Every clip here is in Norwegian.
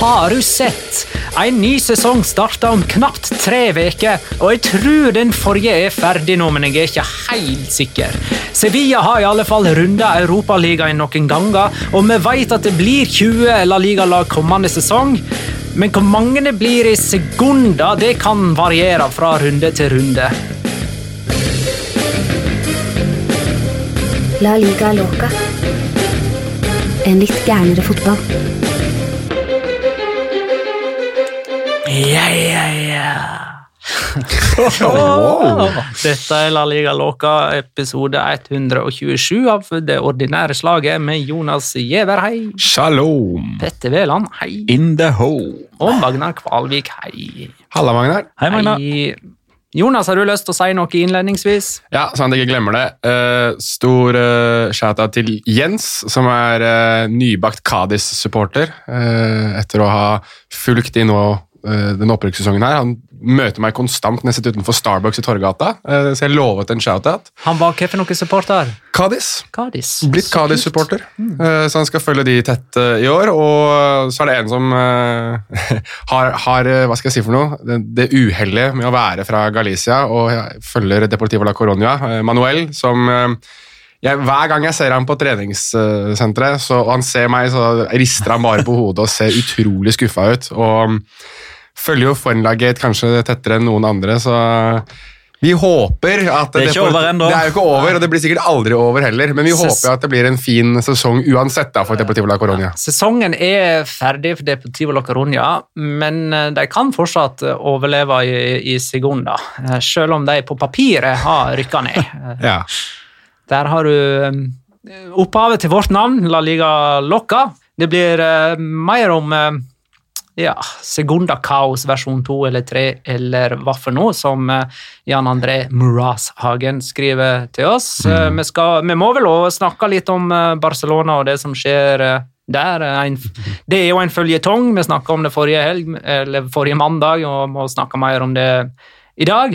Har du sett? En ny sesong starter om knapt tre uker, og jeg tror den forrige er ferdig nå, men jeg er ikke helt sikker. Sevilla har i alle fall runda Europaligaen noen ganger, og vi vet at det blir 20 La Liga-lag kommende sesong. Men hvor mange det blir i sekunder, det kan variere fra runde til runde. La liga loca. En litt gærnere fotball. Ja, ja, ja. wow. Dette er La Liga Loca, episode 127 av det ordinære slaget med Jonas Giæver, hei. Shalom! Petter Veland, hei. In the home. Og Magnar Kvalvik, hei. Halla, Magnar. Hei, Magna. Hei. Jonas, har du lyst til å si noe innledningsvis? Ja, sånn at jeg ikke glemmer det. Uh, stor uh, shout-out til Jens, som er uh, nybakt Kadis-supporter. Uh, etter å ha fulgt de nå eh, denne opprykkssesongen her. Han møter meg konstant når jeg sitter utenfor Starbucks i Torgata, eh, så jeg lovet en shout-out. Han var hva for noen supporter? Kadis. Kadis. Blitt Kadis-supporter, Mm. eh, så han skal følge de tett eh, i år. Og så er det en som eh, har, har eh, hva skal jeg si for noe, det, det uhellet med å være fra Galicia og følger Deportivo la Coronia, eh, Manuel, som eh, jeg, Hver gang jeg ser ham på treningssenteret, så, og han ser meg, så rister han bare på hodet og ser utrolig skuffa ut. og følger jo Fornlaget kanskje tettere enn noen andre, så vi håper at Det er ikke får- over ennå. Det er jo ikke over, og det blir sikkert aldri over heller, men vi Ses- håper at det blir en fin sesong uansett da, for Deportivo la Coronia. Sesongen er ferdig for Deportivo La Coronia, men eh, de kan fortsatt eh, overleve i, i Segunda, eh, selv om de på papiret har rykka ned. Ja. Der har du opphavet til vårt navn, La Liga Locca. Det blir mer om ja, Segunda Kaos versjon 2 eller 3, eller hva for noe, som eh, Jan André Muras-Hagen skriver til oss. Mm. vi, skal, vi må vel også snakke litt om eh, Barcelona og det som skjer der. Det er jo en føljetong. Vi snakka om det forrige, helg, eller forrige mandag, og må snakke mer om det i dag.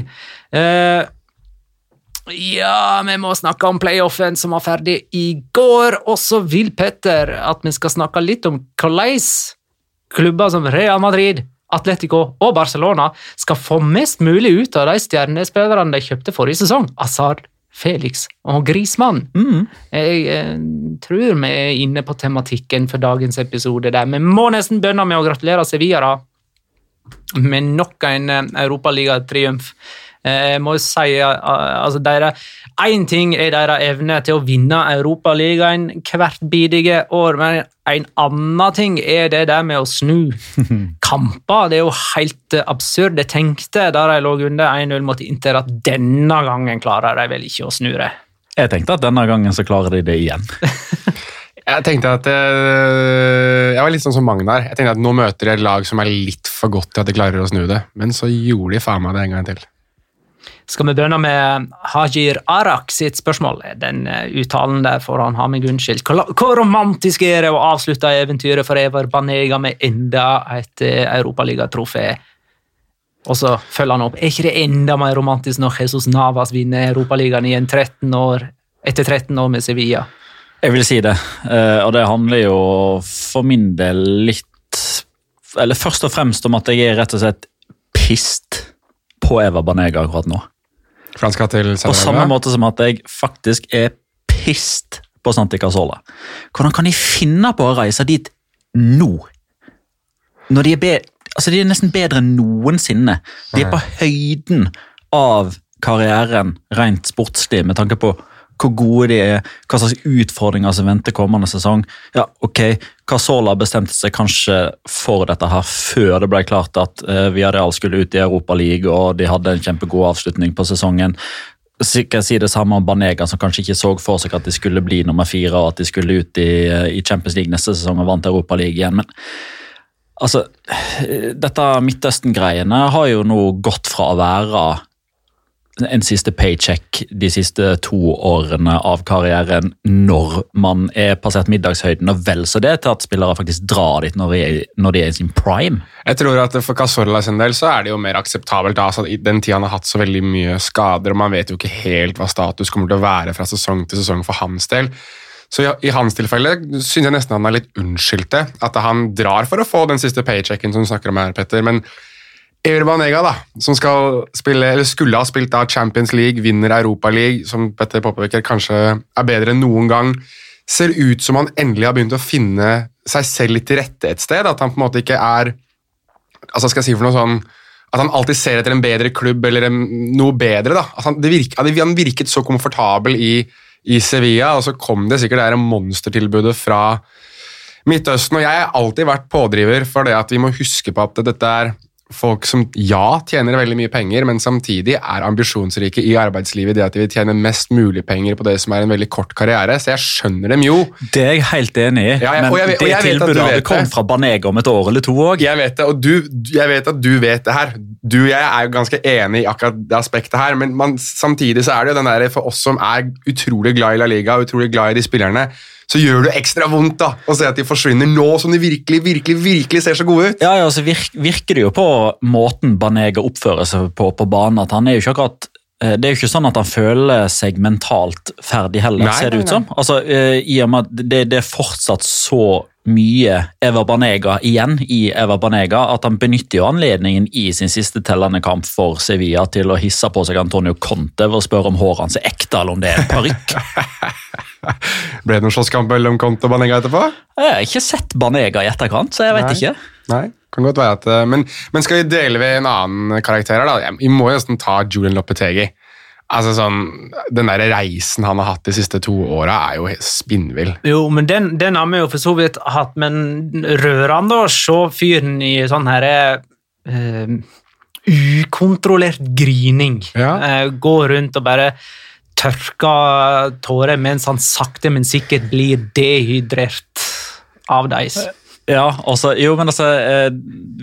Ja, vi må snakke om playoffen som var ferdig i går. Og så vil Petter at vi skal snakke litt om hvordan klubber som Real Madrid, Atletico og Barcelona skal få mest mulig ut av de stjernespillerne de kjøpte forrige sesong. Azar, Felix og Grismann. Jeg eh, tror vi er inne på tematikken for dagens episode. der. Vi må nesten begynne med å gratulere Sevilla. da. med nok en eh, europaligatriumf. Eh, Jeg må si eh, altså Én ting er deres evne til å vinne Europaligaen hvert bidige år, men en annen ting er det der med å snu kamper. Det er jo helt eh, absurd. Jeg tenkte da de lå under 1-0 mot Inter, at denne gangen klarer de vel ikke å snu det. Jeg tenkte at denne gangen så klarer de det igjen. Jeg tenkte at jeg, Jeg var litt sånn som Magnar. Jeg tenkte at Nå møter de et lag som er litt for godt til at de klarer å snu det, men så gjorde de faen meg det en gang til. Skal vi begynne med Hajir Arak sitt spørsmål? Den eh, uttalen der får han ha meg unnskyldt. Hvor, romantisk er det å avslutte eventyret for Evar Banega med enda et uh, europaligatrofé? Og så følger han opp. Er ikke det enda mer romantisk når Jesus Navas vinner Europaligaen igjen 13 år, etter 13 år med Sevilla? Jeg vil si det, eh, og det handler jo for min del litt Eller først og fremst om at jeg er rett og slett pissed på Eva Banega akkurat nå. For han skal til På samme måte som at jeg faktisk er pissed på Santi Casola. Hvordan kan de finne på å reise dit nå? Når de er, be altså de er nesten bedre enn noensinne. De er på høyden av karrieren rent sportslig med tanke på hvor gode de er, hva slags utfordringer som venter kommende sesong. Ja, ok, Casola bestemte seg kanskje for dette her før det ble klart at uh, Villarreal skulle ut i Europa League, og de hadde en kjempegod avslutning på sesongen. Sikkert si det samme om Banega, som kanskje ikke så for seg at de skulle bli nummer fire, og at de skulle ut i, eh, i Champions League neste sesong og vant Europa League igjen. men Altså, dette Midtøsten-greiene har jo nå gått fra å være en siste paycheck de siste to årene av karrieren når man er passert middagshøyden, og vel så det til at spillere faktisk drar dit når de er, når de er i sin prime. Jeg tror at For Casorla sin del så er det jo mer akseptabelt. altså, den tida han har hatt så veldig mye skader, og man vet jo ikke helt hva status kommer til å være fra sesong til sesong for hans del. Så i, i hans tilfelle syns jeg nesten han er litt unnskyldte. At han drar for å få den siste paychecken som du snakker om her, Petter. men Ever Banega, da, som spille, skulle ha spilt da Champions League, vinner Europa League, som Petter påpeker kanskje er bedre enn noen gang, ser ut som han endelig har begynt å finne seg selv litt til rette et sted. At han på en måte ikke er altså skal jeg si for noe sånn, At han alltid ser etter en bedre klubb eller en, noe bedre. da. Altså, han, det virk, han virket så komfortabel i, i Sevilla, og så kom det sikkert det monstertilbudet fra Midtøsten. og Jeg har alltid vært pådriver for det at vi må huske på at dette er folk som ja, tjener veldig mye penger, men samtidig er ambisjonsrike i arbeidslivet i det at de vil tjene mest mulig penger på det som er en veldig kort karriere. Så jeg skjønner dem jo. Det er jeg helt enig i, Ja, jeg- men og jeg det tilbudet hadde kommet fra Banega om et år eller to òg. Jeg vet det, og du, jeg vet at du vet det her. Du og jeg er jo ganske enig i akkurat det aspektet her, men man, samtidig så er det jo den der, for oss som er utrolig glad i La Liga utrolig glad i de spillerne, så gjør det ekstra vondt da, å se at de forsvinner nå som de virkelig, virkelig, virkelig ser så gode ut. Ja, ja, så virk, virker det jo på måten Banega oppfører seg på på banen, at han er jo ikke akkurat eh, det er jo ikke sånn at han føler seg mentalt ferdig heller, Nei, ser det nei, ut som. Altså, eh, I og med at det, det er fortsatt så mye Eva Banega igjen i Eva Banega, at han benytter jo anledningen i sin siste tellende kamp for Sevilla til å hisse på seg Antonio Conte å spørre om håret hans er ekte, eller om det er en parykk. Ble det noen slåsskamp mellom Conte og Banega etterpå? Jeg har ikke sett Banega i etterkant, så jeg vet Nei. ikke. Nei, kan godt være at eh, Men, men skal vi dele ved en annen karakter her, da? Vi må jo nesten ta Julian Lopetegi. Altså sånn, Den der reisen han har hatt de siste to åra, er jo spinnvill. Jo, men den, den har vi jo for så vidt hatt, men rørende å se fyren i sånn herre uh, ukontrollert grining. Ja. Uh, gå rundt og bare tørke tårer mens han sakte, men sikkert blir dehydrert av deis. Ja, altså, jo, men altså, eh,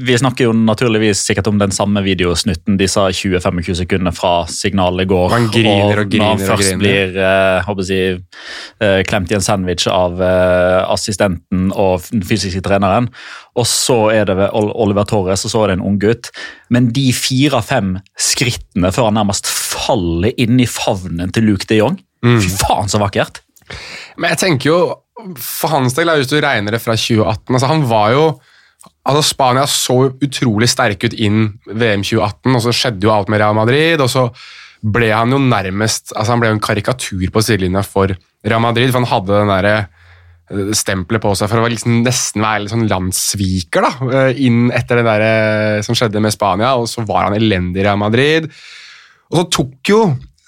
Vi snakker jo naturligvis sikkert om den samme videosnutten, disse 20-25 sekundene fra signalet går. Man griner og griner Når han først griner. blir eh, håper jeg, eh, klemt i en sandwich av eh, assistenten og den fysiske treneren. Og så er det Oliver Torres, og så er det en ung gutt. Men de fire-fem skrittene før han nærmest faller inn i favnen til Luke de Jong Mm. Fy faen, så vakkert! Men jeg tenker jo, for hans del, hvis du regner det fra 2018 altså Han var jo altså Spania så utrolig sterk ut inn VM 2018, og så skjedde jo alt med Real Madrid. og så ble han jo nærmest altså Han ble jo en karikatur på sidelinja for Real Madrid, for han hadde den derre eh, stempelet på seg for å liksom nesten være sånn landssviker da, eh, inn etter det der eh, som skjedde med Spania, og så var han elendig i Real Madrid. Og så tok jo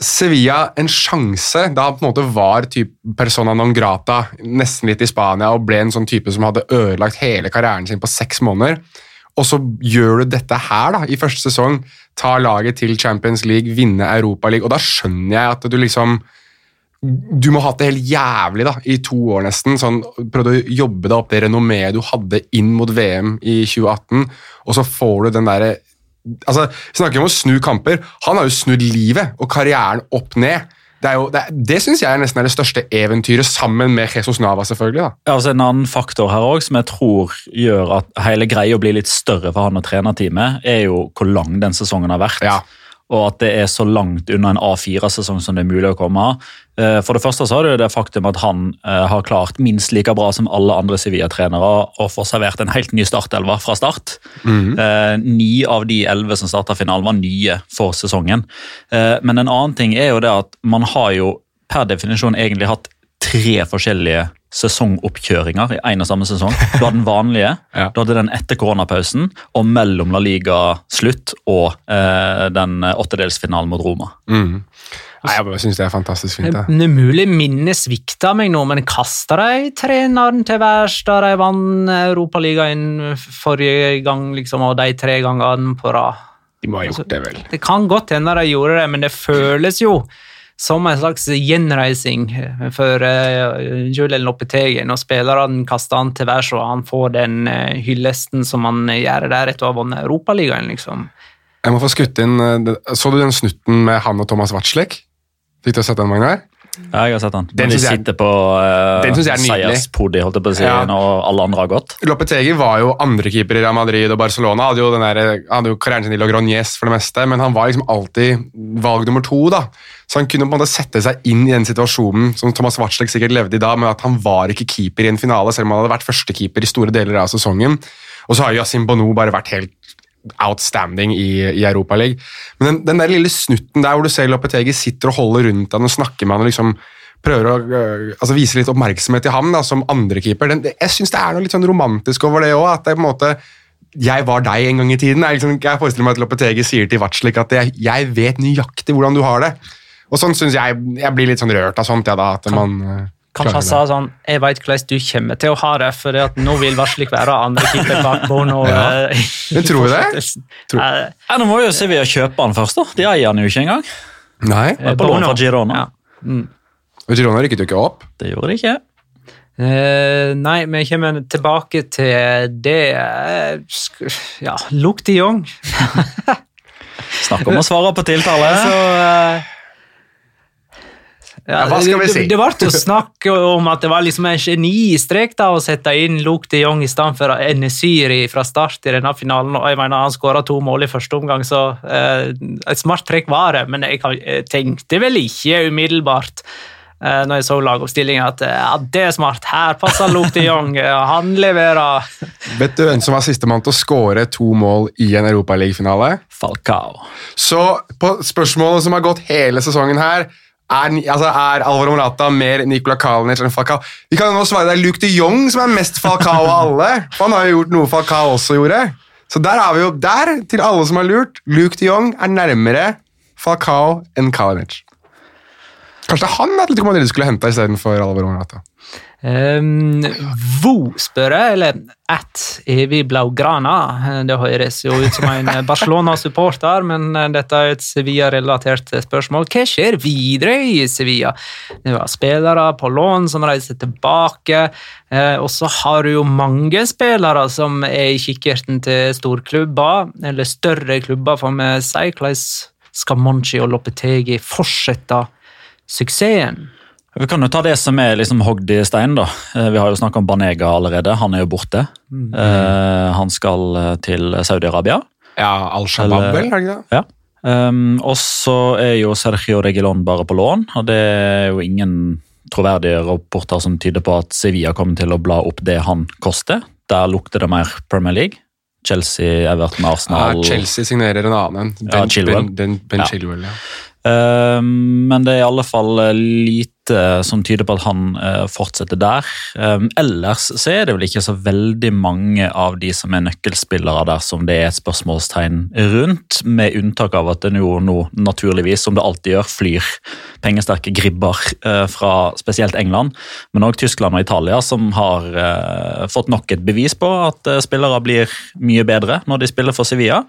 Sevilla en sjanse da han på en måte var persona non grata nesten litt i Spania og ble en sånn type som hadde ødelagt hele karrieren sin på seks måneder. Og så gjør du dette her da, i første sesong, tar laget til Champions League, vinne Europa League, og da skjønner jeg at du liksom du må ha hatt det helt jævlig da, i to år nesten. sånn, Prøvde å jobbe deg opp det renommeet du hadde inn mot VM i 2018, og så får du den derre altså, snakker om å snu kamper. Han har jo snudd livet og karrieren opp ned. Det, er jo, det, det syns jeg nesten er det største eventyret, sammen med Jesus Nava. selvfølgelig da. Ja, altså En annen faktor her også, som jeg tror gjør at hele greia blir litt større for han og trenerteamet, er jo hvor lang den sesongen har vært. Ja. Og at det er så langt unna en A4-sesong som det er mulig å komme. Eh, For det første så har du det faktum at han eh, har klart minst like bra som alle andre Sevilla-trenere å få servert en helt ny startelver fra start. Eh, Ni av de elleve som starta finalen, var nye for sesongen. Men en annen ting er jo det at man har jo per definisjon egentlig hatt tre forskjellige sesongoppkjøringer i en og samme sesong. Du hadde den vanlige, Ja. du hadde den etter koronapausen, og mellom La Liga slutt og eh, den åttedelsfinalen mot Roma. Mm. Nei, Jeg synes det er fantastisk fint. Det det. er mulig minnet svikta meg nå, men kasta de treneren til værs da de vant Europaligaen forrige gang, liksom, og de tre gangene på rad? De må ha gjort det, vel. Det kan godt hende de gjorde det, men det føles jo som en slags gjenreising for uh, Julian Loppetegen. Og spillerne kaster han til værs og han får den uh, hyllesten som han gjør der etter å ha vunnet Europaligaen. Liksom. Jeg må få skutt inn uh, Så du den snutten med han og Thomas Watzlek? Fikk du sett den, Magnar? Ja, jeg har sett den. Den de synes jeg- sitter på uh, Den nydelig. seierspodiet, holdt jeg på å si, Ja. når alle andre har gått. Lopetegi var jo andrekeeper i Real Madrid og Barcelona. Hadde jo, den der, han hadde jo karrieren sin i Logroñez for det meste, men han var liksom alltid valg nummer to. da. Så han kunne på en måte sette seg inn i den situasjonen som Thomas Watzlek sikkert levde i da, med at han var ikke keeper i en finale, selv om han hadde vært førstekeeper i store deler av sesongen. Og så har Yasin Bono bare vært helt outstanding i, i Europaligaen. Men den, den der lille snutten der hvor du ser Lopetegi sitter og holder rundt han og snakker med han og liksom prøver å øh, altså vise litt oppmerksomhet til ham da, som andrekeeper. Jeg syns det er noe litt sånn romantisk over det òg. At det er på en måte jeg var deg en gang i tiden. Jeg, liksom, jeg forestiller meg at Lopetegi sier til Vatslik at jeg, jeg vet nøyaktig hvordan du har det. Og sånn synes jeg Jeg blir litt sånn rørt av sånt, ja, da. At man øh, Kanskje han sa sånn Jeg veit hvordan du kommer til å ha det, for at nå vil Varslik være andre keeper bak nå. Ja. eh, Men tror du det? Tror- Eh, Ja, nå må jo Sevilla kjøpe han først, da. De eier han jo ikke engang. Nei. På lån fra Girona. Ja. Og Girona rykket jo ikke opp. Det gjorde de ikke. Uh, nei, vi kommer tilbake til det Ja, Luke de Jong. Snakk om å svare på tiltale. Så eh, ja, hva skal vi si? Det, ble jo snakk om at det var liksom en genistrek da, å sette inn Luke de Jong i stedet for Enesyri fra start i denne finalen. og jeg mener Han skåra to mål i første omgang, så eh, et smart trekk var det. Men jeg, tenkte vel ikke umiddelbart eh, når jeg så lagoppstillinga at eh, ja, det er smart. Her passer Luke de Jong. og Han leverer. Vet du hvem som var sistemann til å skåre to mål i en Europaligafinale? Falcao. Så på spørsmålet som har gått hele sesongen her, er, altså, er Alvaro Morata mer Nicola Kalinic enn Falcao? Vi kan jo nå svare det er Luke de Jong som er mest Falcao av alle. For han har jo gjort noe Falcao også gjorde. Så der har vi jo der, til alle som har lurt, Luke de Jong er nærmere Falcao enn Kalinic. Kanskje det er han Atletico Madrid skulle henta istedenfor Alvaro Morata. Um, Vo spør jeg, eller at evig blaugrana. Det høres jo ut som en Barcelona-supporter, men dette er et Sevilla-relatert spørsmål. Hva skjer videre i Sevilla? Det var spillere på lån som reiser tilbake, eh, og så har du jo mange spillere som er i kikkerten til storklubber, eller større klubber, får vi si. Hvordan skal Monchi og Lopetegi fortsette suksessen? Vi kan jo ta det som er liksom hogd i stein. da. Eh, Vi har jo snakka om Banega allerede. Han er jo borte. Eh, han skal eh, til Saudi-Arabia. Ja, Al-Shabaab, vel? er det? Ja. Um, og så er jo Sergio Regilon bare på lån, og det er jo ingen troverdige rapporter som tyder på at Sevilla kommer til å bla opp det han koster. Der lukter det mer Premier League. Chelsea, Everton, Arsenal Ja, Chelsea signerer en annen. Ja, Chilwell. Ben, ben, ben Ja. Chilwell, ja. Um, men det er i alle fall lite som tyder på at han eh, fortsetter der. Um, ellers så er det vel ikke så veldig mange av de som er nøkkelspillere der som det er et spørsmålstegn rundt, med unntak av at det jo nå naturligvis, som det alltid gjør, flyr pengesterke gribber eh, fra spesielt England, men òg Tyskland og Italia, som har eh, fått nok et bevis på at eh, spillere blir mye bedre når de spiller for Sevilla.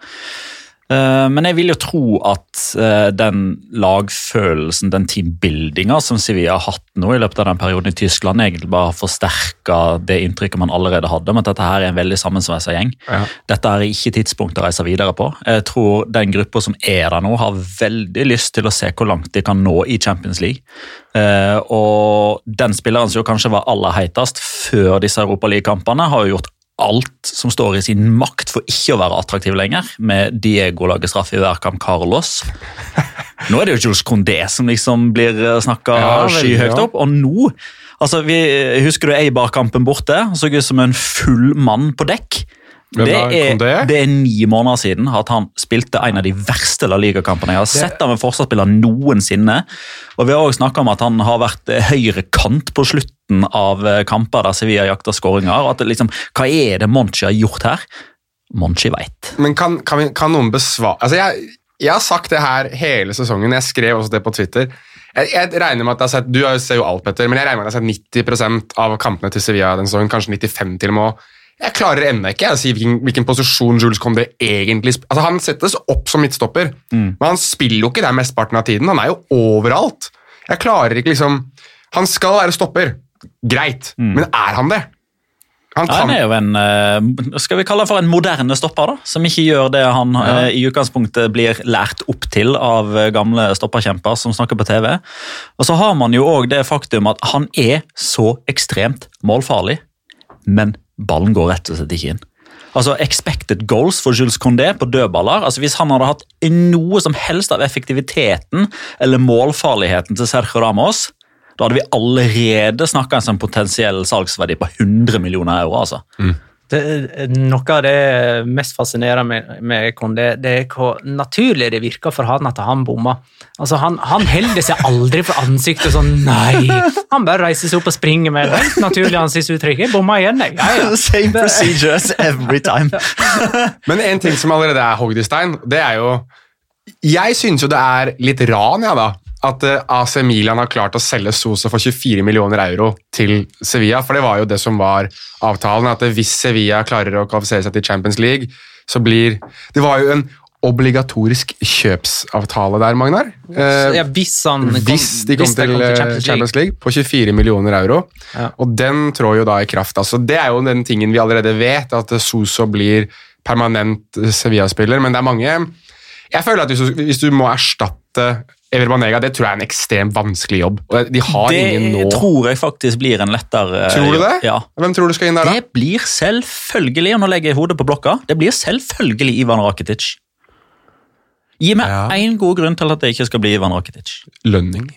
Eh, Men jeg vil jo tro at eh, den lagfølelsen, den teambuildinga som Sevilla har hatt nå i løpet av den perioden i Tyskland, egentlig bare har forsterka det inntrykket man allerede hadde om at dette her er en veldig sammensveisa gjeng. Ja. Dette er ikke tidspunktet å reise videre på. Jeg tror den gruppa som er der nå, har veldig lyst til å se hvor langt de kan nå i Champions League. Eh, Og den spilleren som jo kanskje var aller heitest før disse Europaliga-kampene, har jo gjort alt som står i sin makt for ikke å være attraktiv lenger, med Diego lager straff i hver kamp, Carlos. Nå er det jo Jules Condé som liksom blir snakka Ja, skyhøyt opp, og nå altså vi, Husker du Eibar-kampen borte? Så ut som en full mann på dekk. Det er, det er ni måneder siden at han spilte en av de verste La Liga-kampene jeg har sett av en forsvarsspiller noensinne. Og Vi har også snakka om at han har vært eh, høyre kant på slutten av eh, kamper der Sevilla jakter skåringer. og at liksom, Hva er det Monchi har gjort her? Monchi veit. Men kan, kan, vi, kan noen besvare altså jeg, jeg har sagt det her hele sesongen. Jeg skrev også det på Twitter. Jeg, jeg regner med at jeg har sett, Du ser jo alt, Petter, men jeg regner med at jeg har sett 90% av kampene til Sevilla den sesongen. Kanskje 95 til og med. Jeg klarer ennå ikke å si hvilken, hvilken posisjon Jules Condé egentlig altså Han settes opp som midtstopper, men han spiller jo ikke der mesteparten av tiden. Han er jo overalt. Jeg klarer ikke liksom Han skal være stopper, greit, men er han det? Han ja, Han er jo en eh, skal vi kalle det for en moderne stopper, da, som ikke gjør det han ja. i utgangspunktet blir lært opp til av eh, gamle stopperkjemper som snakker på TV. Og så har man jo òg det faktum at han er så ekstremt målfarlig, men ballen går rett og slett ikke inn. Altså Expected goals for Jules Condé på dødballer. altså Hvis han hadde hatt noe som helst av effektiviteten eller målfarligheten til Sergio Ramos, da hadde vi allerede snakka om en potensiell salgsverdi på 100 millioner euro. altså. Det, noe av det mest fascinerende med, med Kondé, det er hvor naturlig det virker for han at han bommer. Altså, han, han holder seg aldri for ansiktet sånn Nei! Han bare reiser seg opp og springer med det. Helt naturlig ansiktsuttrykk. Bomma igjen, jeg. Ja, ja. Same procedure as every time. Men en ting som allerede er hogd i stein, det er jo Jeg syns jo det er litt ran, ja, da. At eh, AC Milan har klart å selge Sosa for 24 millioner euro til Sevilla. For det var jo det som var avtalen, at hvis Sevilla klarer å kvalifisere seg til Champions League, så blir Det var jo en obligatorisk kjøpsavtale der, Magnar. Eh, Ja, hvis han kom, hvis de kom hvis til kom til, Champions League. Champions League på 24 millioner euro. Ja. Og den trår jo da i kraft. Altså, det er jo den tingen vi allerede vet, at Soso blir permanent eh, Sevilla-spiller. Men det er mange Jeg føler at hvis du, hvis du må erstatte Ever Banega, det tror jeg er en ekstremt vanskelig jobb. De har ingen Det nå. tror jeg faktisk blir en lettere Tror du det? Ja. Hvem tror du skal inn der, da? Det blir selvfølgelig, og nå legger jeg hodet på blokka, det blir selvfølgelig Ivan Rakitic. Gi meg Ja. god grunn til at det ikke skal bli Ivan Rakitic. Lønning.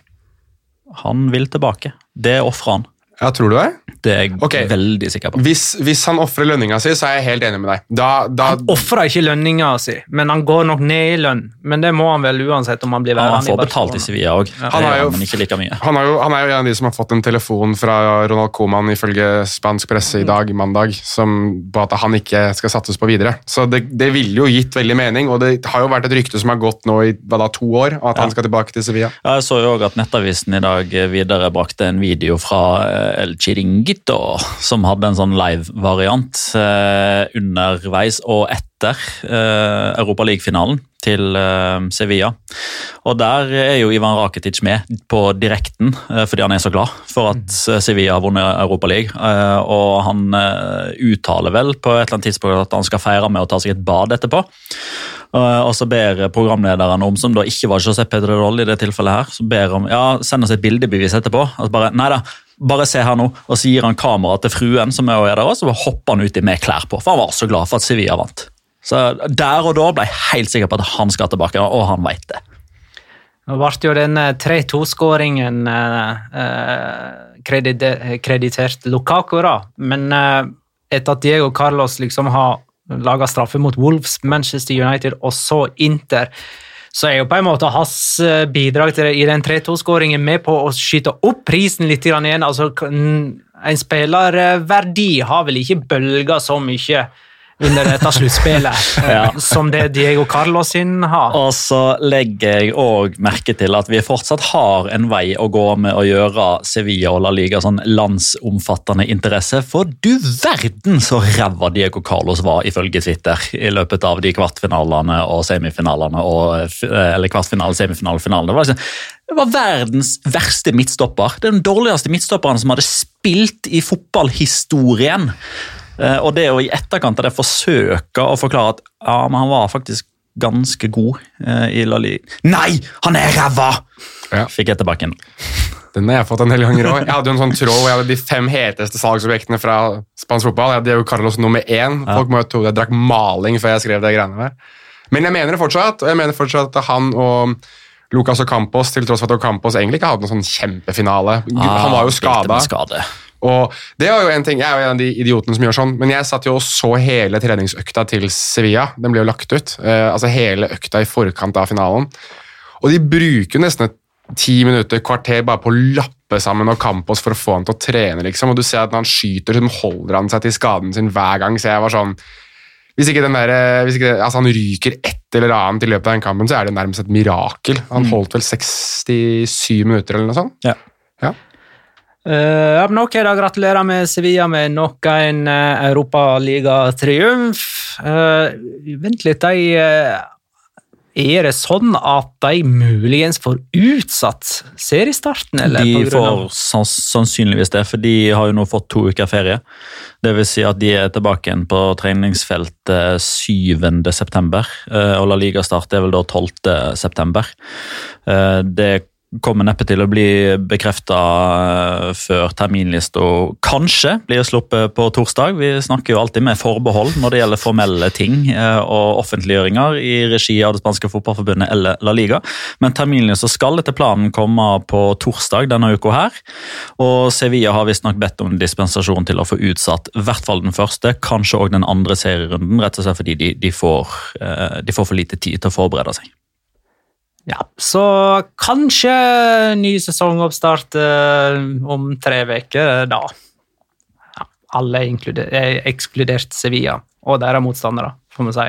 Han vil tilbake. Det ofrer han. Ja, tror du det? Det er jeg okay. veldig sikker på. Hvis, hvis han ofrer lønninga si, så er jeg helt enig med deg. Da, da, Han ofrer ikke lønninga si, men han går nok ned i lønn. Men det må han vel uansett om han blir Ja, han værende får betalt i Sevilla òg, Han jo- mye. Han er, jo, han er jo en av de som har fått en telefon fra Ronald Koeman ifølge spansk presse i dag, mandag, som, på at han ikke skal satses på videre. Så det, det ville jo gitt veldig mening, og det har jo vært et rykte som har gått nå i hva da, to år, at han skal tilbake til Sevilla. Ja, jeg så jo også at Nettavisen i dag viderebrakte en video fra eh, El Chiringuito, som hadde en sånn live-variant eh, underveis og etter eh, Europaliga-finalen til eh, Sevilla. Og der er jo Ivan Rakitic med på direkten, eh, fordi han er så glad for at eh, Sevilla har vunnet Europaliga. Eh, og han eh, uttaler vel på et eller annet tidspunkt at han skal feire med å ta seg et bad etterpå. Og så ber programlederen om, som da ikke var José Pedrerol i det tilfellet her, så ber om, ja, send oss et bildebevis etterpå. Og så bare, nei da, bare se her nå. Og så gir han kamera til fruen, som er der, også, og så hopper han uti med klær på. For han var så glad for at Sevilla vant. Så der og da ble jeg helt sikker på at han skal tilbake, og han veit det. Nå ble jo den eh, 3-2-skåringen eh, eh, kredite- kreditert Lukaku, da. Men eh, etter at Diego Carlos liksom har laga straffe mot Wolves, Manchester United og så Inter, så er jo på en måte hans eh, bidrag til i den 3-2-skåringen med på å skyte opp prisen litt igjen. Altså, en spillerverdi har vel ikke bølga så mye under dette sluttspillet eh, Ja. som det Diego Carlos sin har. Og så legger jeg òg merke til at vi fortsatt har en vei å gå med å gjøre Sevilla og La Liga sånn landsomfattende interesse, for du verden så ræva Diego Carlos var, ifølge Twitter, i løpet av de kvartfinalene og semifinalene og Eller kvartfinale, semifinale, finale. Det var, liksom, det var verdens verste midtstopper. Den dårligste midtstopperen som hadde spilt i fotballhistorien. Eh, Og det å i etterkant av det forsøke å forklare at ja, men han var faktisk ganske god eh, i La Liga Nei, han er ræva! Ja. Fikk jeg tilbake. Den har jeg fått en del ganger òg. Jeg hadde jo en sånn tråd hvor jeg hadde de fem heteste salgsobjektene fra spansk fotball. Jeg hadde jo Carlos nummer én. Folk må jo tro jeg drakk maling før jeg skrev det greiene der. Men jeg mener det fortsatt, og jeg mener fortsatt at han og Lucas Ocampos, til tross for at Ocampos egentlig ikke hadde noen sånn kjempefinale Han var jo Ah, skada. Og det var jo en ting, Jeg er jo en av de idiotene som gjør sånn, men jeg satt jo og så hele treningsøkta til Sevilla. Den ble jo lagt ut. Eh, altså hele økta i forkant av finalen. Og de bruker jo nesten et ti minutter, kvarter, bare på å lappe sammen og Campos for å få han til å trene. liksom. Og du ser at når han skyter, så holder han seg til skaden sin hver gang. Så jeg var sånn hvis ikke, den der, eh, hvis ikke det, altså han ryker et eller annet i løpet av den kampen, så er det nærmest et mirakel. Han holdt vel 67 minutter eller noe sånt. Ja. Ja. Ja, men ok, da gratulerer med Sevilla med nok en uh, europaligatriumf. Uh, vent litt, de uh, Er det sånn at de muligens får utsatt seriestarten, eller? De på grunn av- får sanns- sannsynligvis det, for de har jo nå fått to uker ferie. Det vil si at de er tilbake igjen på treningsfeltet 7. september, eh, og La Liga start er vel da 12. september. Eh, Det kommer neppe til å bli bekrefta før terminlista kanskje blir sluppet på torsdag. Vi snakker jo alltid med forbehold når det gjelder formelle ting eh, og offentliggjøringer i regi av det spanske fotballforbundet eller La Liga. Men terminlista skal etter planen komme på torsdag denne uka her. Og Sevilla har visstnok bedt om dispensasjon til å få utsatt i hvert fall den første, kanskje òg den andre serierunden, rett og slett fordi de, de, får, eh, de får for lite tid til å forberede seg. Ja, så kanskje ny sesongoppstart eh, om tre uker, da. Ja, alle eh, ekskludert Sevilla og deres motstandere, får vi si.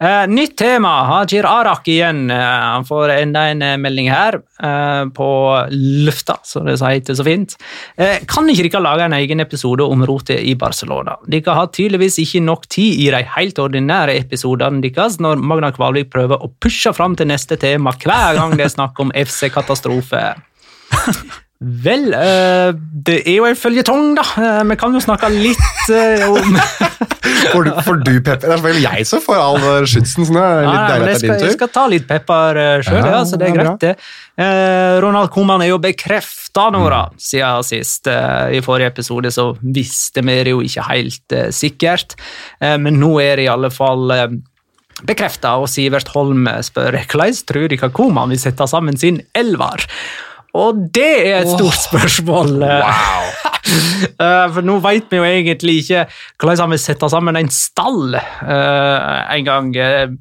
Eh, nytt tema. Hajir Arak igjen. Eh, han får enda en eh, melding her på lufta, som det heter så fint. Kan ikke dere lage en egen episode om rotet i Barcelona? Dere har tydeligvis ikke nok tid i de helt ordinære episodene deres når Magna Kvalvik prøver å pushe fram til neste tema hver gang det er snakk om FC-katastrofe. Vel, det er jo en føljetong, da. Vi kan jo snakke litt om Får du, får du pepper? Det er vel jeg som får all eh, skytsen, Sånn er litt Ja, jeg skal, jeg skal ta litt pepper uh, sjøl, Ja, så det er greit, det. Eh, Ronald Koman er jo bekrefta nå, da, siden sist. Eh, I forrige episode så visste vi det jo ikke helt eh, sikkert, Eh, men nå er det i alle fall bekrefta, og Sivert Holm spør hvordan tror dere Koman vil sette sammen sin elver? Og det er et stort spørsmål. eh. Eh, For nå vet vi jo egentlig ikke hvordan han vil sette sammen en stall uh, en gang.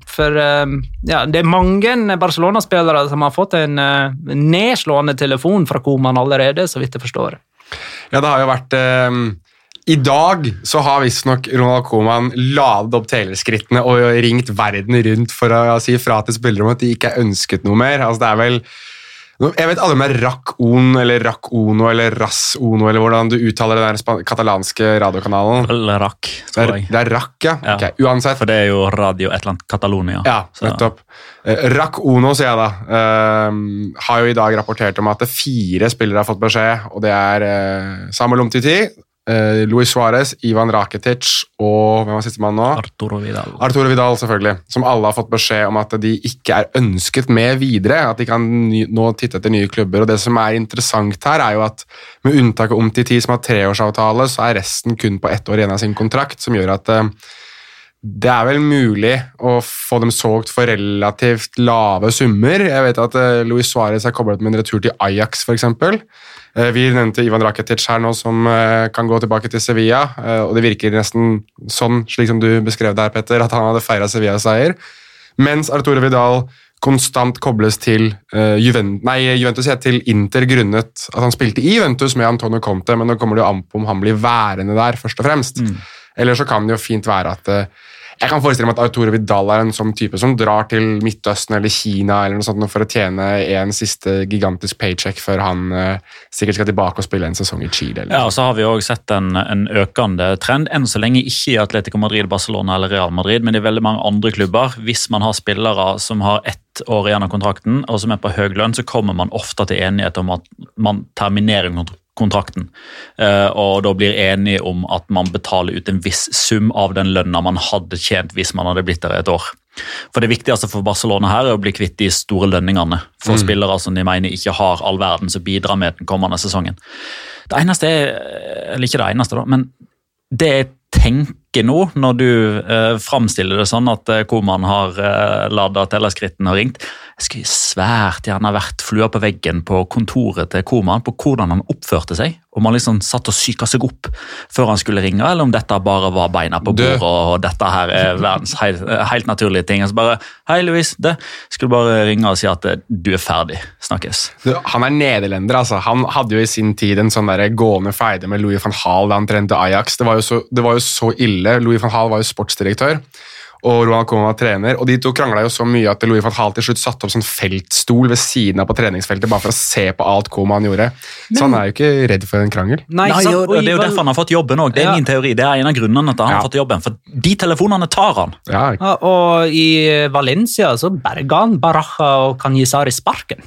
For uh, ja, det er mange Barcelona-spillere som har fått en uh, nedslående telefon fra Koman allerede, så vidt jeg forstår. Ja, det har jo vært I dag så har visstnok Ronald Koeman ladet opp teleskrittene og ringt verden rundt for å si fra til spillere om at de ikke er ønsket noe mer. Altså, det er vel jeg vet aldri om det er Rac-On eller Rac-Ono eller Ras-Ono eller hvordan du uttaler den der katalanske radiokanalen. Eller rakk, Det tror er, jeg. det er Rac, ja. Ja. Ok, Uansett. For det er jo Radio et eller annet Catalonia. Ja, nettopp. Eh, Rac Ono, sier jeg da, uh, har jo i dag rapportert om at fire spillere har fått beskjed, og det er uh, Samuel Umtiti, eh, Luis Suárez, Ivan Rakitic og hvem var sistemann nå? Arturo Vidal. Arturo Vidal, selvfølgelig. Som alle har fått beskjed om at de ikke er ønsket med videre. At de kan ny, nå titte etter nye klubber. Og Det som er interessant her, er jo at med unntak av Umtiti, som har treårsavtale, så er resten kun på ett år igjen av sin kontrakt, som gjør at eh, det er vel mulig å få dem solgt for relativt lave summer. Jeg vet at eh, Luis Suárez er koblet med en retur til Ajax, f.eks. Uh, vi nevnte Ivan Rakitic her nå, som eh, kan gå tilbake til Sevilla. eh, og det virker nesten sånn, slik som du beskrev det her, Petter, at han hadde feira Sevilla-seier. Mens Arturo Vidal konstant kobles til Juventus, nei, Juventus ja, til Inter grunnet at han spilte i Juventus med Antonio Conte, men nå kommer det jo an på om han blir værende der, først og fremst. Eller så kan det jo fint være at uh, jeg kan forestille meg at Arturo Vidal er en sånn type som drar til Midtøsten eller Kina eller noe sånt for å tjene en siste gigantisk paycheck før han uh, sikkert skal tilbake og spille en sesong i Chile. Eller. Ja, og så har vi også sett en, en økende trend. Enn så lenge ikke i Atletico Madrid, Barcelona eller Real Madrid, men i veldig mange andre klubber. Hvis man har spillere som har ett år igjen av kontrakten og som er på høy lønn, så kommer man ofte til enighet om at man terminerer kontrakten. Uh, og da blir enige om at man betaler ut en viss sum av den lønna man hadde tjent hvis man hadde blitt der et år. For Det viktigste for Barcelona her er å bli kvitt de store lønningene for Mm. spillere som de mener ikke har all verden som bidrar med den kommende sesongen. Det eneste er, eller ikke det eneste da, men det jeg tenker nå, når du eh, framstiller det sånn at eh, Koman har eh, lada tellerskrittene og ringt Jeg skulle svært gjerne vært flua på veggen på kontoret til Koman på hvordan han oppførte seg. Om han liksom satt og psyka seg opp før han skulle ringe, eller om dette bare var beina på bordet og dette her er verdens helt, helt naturlige ting. Så bare, Hei, Louise. Det. Skulle bare ringe og si at eh, du er ferdig. Snakkes. Du, Han er nederlender, altså. Han hadde jo i sin tid en sånn der gående feide med Louis van Hall da han trente Ajax. Det var, jo så, det var jo så ille. Louis van Hall var jo sportsdirektør, og Ronald Koma var trener. Og de to krangla jo så mye at Louis van Hall til slutt satte opp sånn feltstol ved siden av på treningsfeltet bare for å se på alt Koeman gjorde. så han er jo ikke redd for en krangel. Nei, Nei, sant? og Det er jo derfor han har fått jobben òg. Det er Ja. min teori. Det er en av grunnene til at han Ja. har fått jobben. For de telefonene tar han. Ja, Ja, og i Valencia så berga han Baraja og Canizari sparken.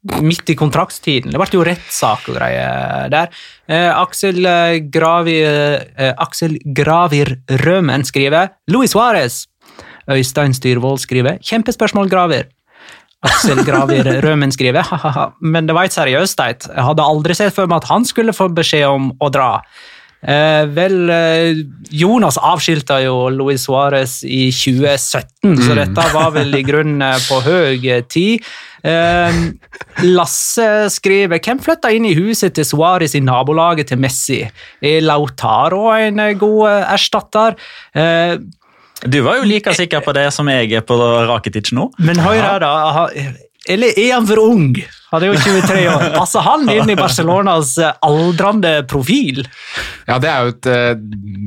Midt i kontraktstiden. Det ble jo rettssak og greier der. Eh, Aksel eh, Gravir, eh, Aksel Gravir Rømen skriver Louis Suárez. Øystein Styrvold skriver Kjempespørsmål, Gravir. Aksel Gravir Rømen skriver ha-ha-ha, men det var et seriøst, Teit. Jeg hadde aldri sett for meg at han skulle få beskjed om å dra. Eh, vel, eh, Jonas avskilta jo Luis Suárez i 2017, så dette var vel i grunnen eh, på høy tid. Eh, Lasse skriver Hvem flytta inn i huset til Suárez i nabolaget til Messi? Er Lautaro en eh, god eh, erstatter? Eh, Du var jo like sikker på det som jeg er på Rakitic nå. men hør her, da. Eller er han for ung? Han er jo 23 år. Passer han inn i Barcelonas eh, aldrende profil? Ja, det er jo et eh,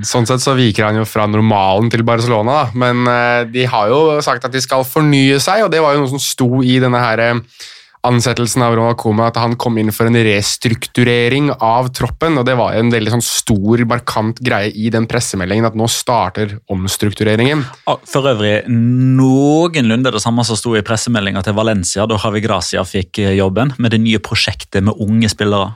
Sånn sett så viker han jo fra normalen til Barcelona, da. Men eh, de har jo sagt at de skal fornye seg, og det var jo noe som sto i denne her ansettelsen av Ronald Koeman, at han kom inn for en restrukturering av troppen, og det var en veldig sånn stor, markant greie i den pressemeldingen, at nå starter omstruktureringen. Ah, For øvrig noenlunde det samme som sto i pressemeldinga til Valencia da Javi Gracia fikk eh, jobben, med det nye prosjektet med unge spillere.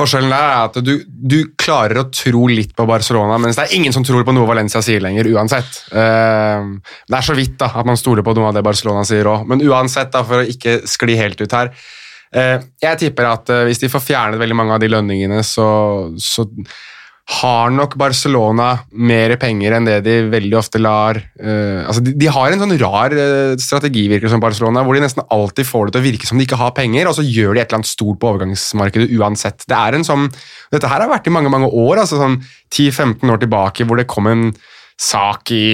Forskjellen er at du, du klarer å tro litt på Barcelona, mens det er ingen som tror på noe Valencia sier lenger, uansett. Eh, det er så vidt da, at man stoler på noe av det Barcelona sier òg, men uansett, da, for å ikke skli helt ut her eh, Jeg tipper at eh, hvis de får fjernet veldig mange av de lønningene, så, så har nok Barcelona mer penger enn det de veldig ofte lar uh, altså de, de har en sånn rar strategi, virker som Barcelona, hvor de nesten alltid får det til å virke som de ikke har penger, og så gjør de et eller annet stort på overgangsmarkedet uansett. Det er en sånn, Dette her har vært i mange mange år, altså sånn 10-15 år tilbake, hvor det kom en sak i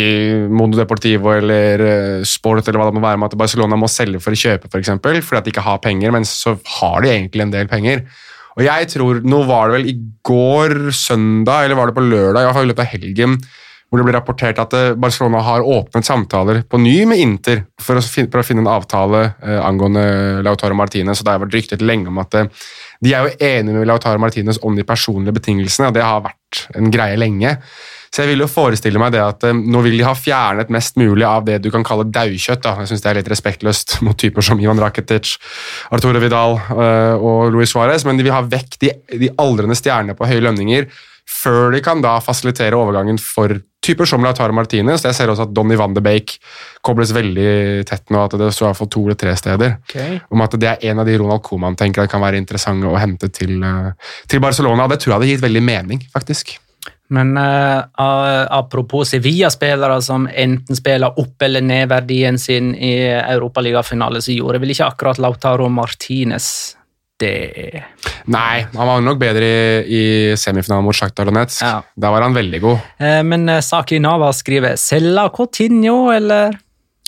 Mondo Deportivo eller eh, Sport eller hva det må være med at Barcelona må selge for å kjøpe, for eksempel, fordi at de ikke har penger, men så har de egentlig en del penger. Og jeg tror, Nå var det vel i går søndag, eller var det på lørdag, i hvert fall i løpet av helgen, hvor det ble rapportert at eh, Barcelona har åpnet samtaler på ny med Inter for å finne, for å finne en avtale eh, angående Lautaro Martinez. og Det har vært ryktet lenge om at eh, de er jo enige med Lautaro Martinez om de personlige betingelsene, og det har vært en greie lenge. Så jeg vil jo forestille meg det at eh, nå vil de ha fjernet mest mulig av det du kan kalle daukjøtt. da. Jeg syns det er litt respektløst mot typer som Ivan Rakitic, Arturo Vidal eh, og Luis Suárez, men de vil ha vekk de, de aldrende stjernene på høye lønninger før de kan da fasilitere overgangen for typer som Lautaro Martinez. Jeg ser også at Donny van de Bake kobles veldig tett nå, at det står iallfall to eller tre steder. Om at det er en av de Ronald Koeman tenker at kan være interessante å hente til, eh, til Barcelona. Det tror jeg hadde gitt veldig mening, faktisk. Men uh, apropos Sevilla-spillere som enten spiller opp eller ned verdien sin i europaligafinale, så gjorde vel ikke akkurat Lautaro Martinez det. Nei, han var nok bedre i, i semifinalen mot Shakhtar Donetsk. Ja. Da var han veldig god. Uh, men uh, Saki Nava skriver Selga Coutinho, eller?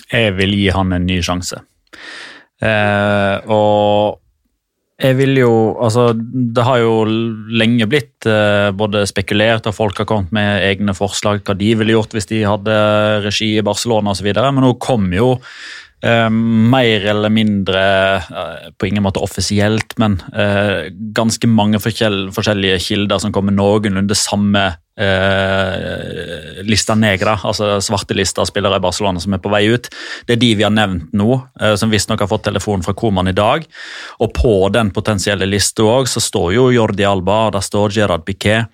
Jeg vil gi han en ny sjanse. Eh, og jeg vil jo Altså, det har jo lenge blitt eh, både spekulert, og folk har kommet med egne forslag hva de ville gjort hvis de hadde regi i Barcelona osv., men nå kom jo eh, mer eller mindre, eh, på ingen måte offisielt, men eh, ganske mange forskjell, forskjellige kilder som kommer noenlunde samme eh, lista negra, altså svartelista spillere i Barcelona som er på vei ut. Det er de vi har nevnt nå, eh, som visstnok har fått telefon fra Koman i dag. Og på den potensielle lista òg så står jo Jordi Alba, der står Gerard Piquet,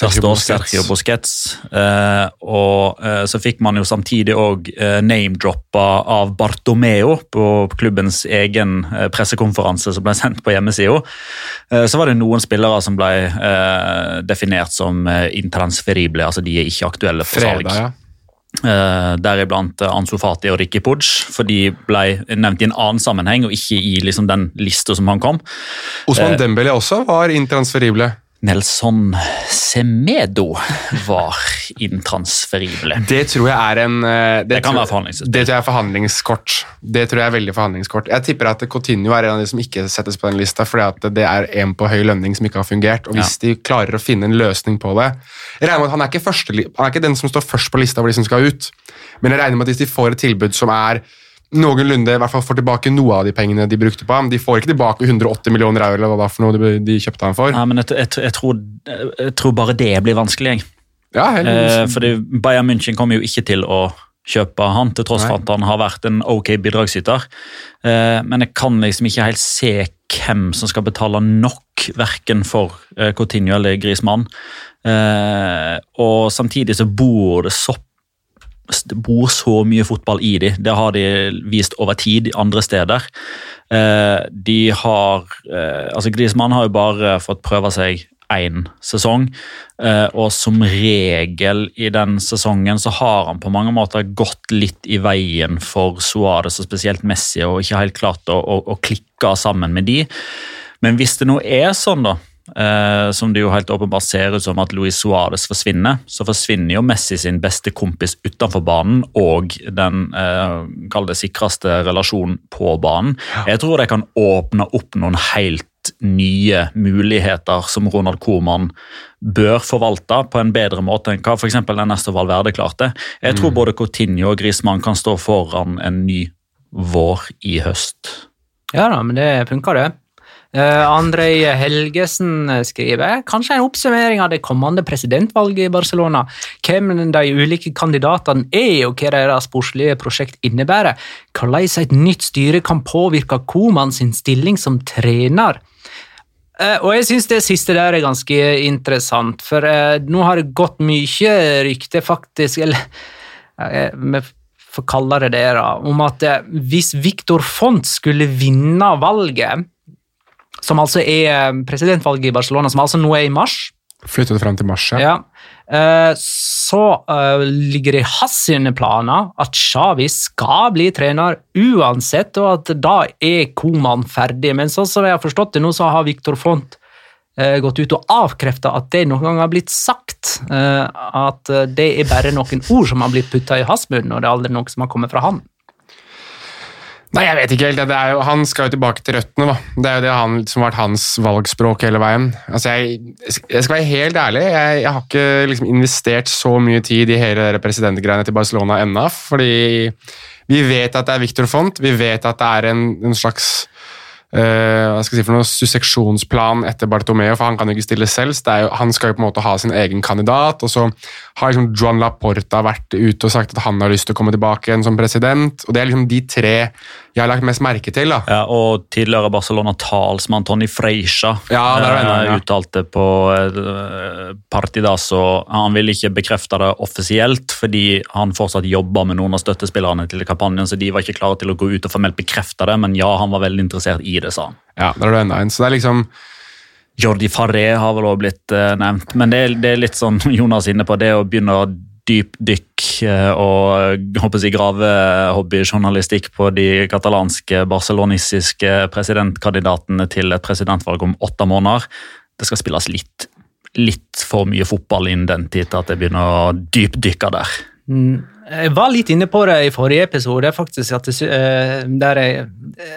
der står. Sergio Busquets. Eh, og eh, så fikk man jo samtidig òg eh, name-droppa av Bartomeo på klubbens egen eh, pressekonferanse som ble sendt på hjemmesida. Eh, så var det noen spillere som ble eh, definert som eh, intransferible, altså de er ikke aktuelle for salg. Fredag, ja. Uh, deriblant eh, Ansu Fati og Ricky Pudge, for de ble nevnt i en annen sammenheng og ikke i liksom, den lista som han kom. Osman uh, Dembele også var intransferible. Nelson Semedo var intransferible. Det tror jeg er en Det, Det kan tror- være forhandlingskort. Det tror jeg er forhandlingskort. Det tror jeg er veldig forhandlingskort. Jeg tipper at Coutinho er en av de som ikke settes på den lista, fordi at det er en på høy lønning som ikke har fungert. Og hvis de klarer å finne en løsning på det Jeg regner med at Han er første, han er ikke den som står først på lista over de som skal ut, men jeg regner med at hvis de får et tilbud som er noenlunde, i hvert fall får tilbake noe av de pengene de brukte på ham De får ikke tilbake 180 millioner euro eller hva det var for noe de, de kjøpte ham for. Nei, men jeg, jeg, jeg, tror, jeg tror bare det blir vanskelig. Jeg. Ja, helt, Eh, fordi Bayern München kommer jo ikke til å kjøpe han, til tross for at han har vært en ok bidragsyter. Eh, men jeg kan liksom ikke helt se hvem som skal betale nok, verken for eh, Coutinho eller Grismann. Eh, og samtidig så bor det så det bor så mye fotball i de. Det har de vist over tid andre steder. Eh, de har eh, altså Griezmann har jo bare fått prøve seg én sesong, eh, og som regel i den sesongen så har han på mange måter gått litt i veien for Suárez og spesielt Messi, og ikke helt klart å, å, å klikke sammen med de. Men hvis det nå er sånn, da, som det jo helt åpenbart ser ut som at Luis Suárez forsvinner, så forsvinner jo Messi sin beste kompis utenfor banen og den eh, det sikreste relasjonen på banen. Jeg tror det kan åpne opp noen helt nye muligheter som Ronald Koeman bør forvalte på en bedre måte enn hva f.eks. Ernesto Valverde klarte. Jeg tror både Coutinho og Griezmann kan stå foran en ny vår i høst. Ja da, men det funker, det. Uh, Andrej Helgesen skriver kanskje en oppsummering av det kommende presidentvalget i Barcelona. Hvem de ulike kandidatene er, og hva deres sportslige prosjekt innebærer. Hvordan et nytt styre kan påvirke Koman sin stilling som trener. Uh, og jeg syns det siste der er ganske interessant, for uh, nå har det gått mye rykte, faktisk, eller vi får kalle det det, da, om at hvis Victor Font skulle vinne valget, som altså er eh, presidentvalget i Barcelona, som altså nå er i mars, Flyttet fram til mars, ja. ja. Eh, så eh, ligger det i hans sine planer at Xavi skal bli trener uansett, og at da er Koman ferdig. Men sånn som jeg har forstått det nå, så har Victor Font gått ut og avkrefta at det noen gang har blitt sagt. At det er bare noen ord som har blitt putta i hans munn, og det er aldri noe som har kommet fra han. Nei, jeg vet ikke helt. Jo, han skal jo tilbake til røttene. da. Det er jo det han, som har vært hans valgspråk hele veien. Altså, Jeg, jeg skal være helt ærlig, jeg, jeg har ikke liksom investert så mye tid i hele presidentgreiene til Barcelona ennå. Fordi vi vet at det er Victor Font, vi vet at det er en, en slags hva skal jeg si for noe, susseksjonsplan etter Bartomeo, for han kan jo ikke stille selv. jo, Han skal jo på en måte ha sin egen kandidat. og så har liksom Joan Laporta vært ute og sagt at han har lyst til å komme tilbake igjen som president. og Det er liksom de tre jeg har lagt mest merke til. da. Ja, og tidligere Barcelona-talsmann Tony Freisha Ja, der ja. uttalte på Partidas og Han vil ikke bekrefte det offisielt, fordi han fortsatt jobber med noen av støttespillerne til kampanjen, så de var ikke klare til å gå ut og formelt bekrefte det, men ja, han var veldig interessert i det, sa han. Ja, der er det enda en. Så det er liksom Jordi Farré har vel også blitt eh, nevnt, men det er, det er litt sånn Jonas inne på, det å begynne å dypdykk eh, og eh, håper jeg, grave hobbyjournalistikk på de katalanske barcelonisiske presidentkandidatene til et presidentvalg om åtte måneder. Det skal spilles litt, litt for mye fotball innen den tid til at jeg begynner å dypdykke der. Mm, Jeg var litt inne på det i forrige episode, faktisk. At det, eh, der jeg,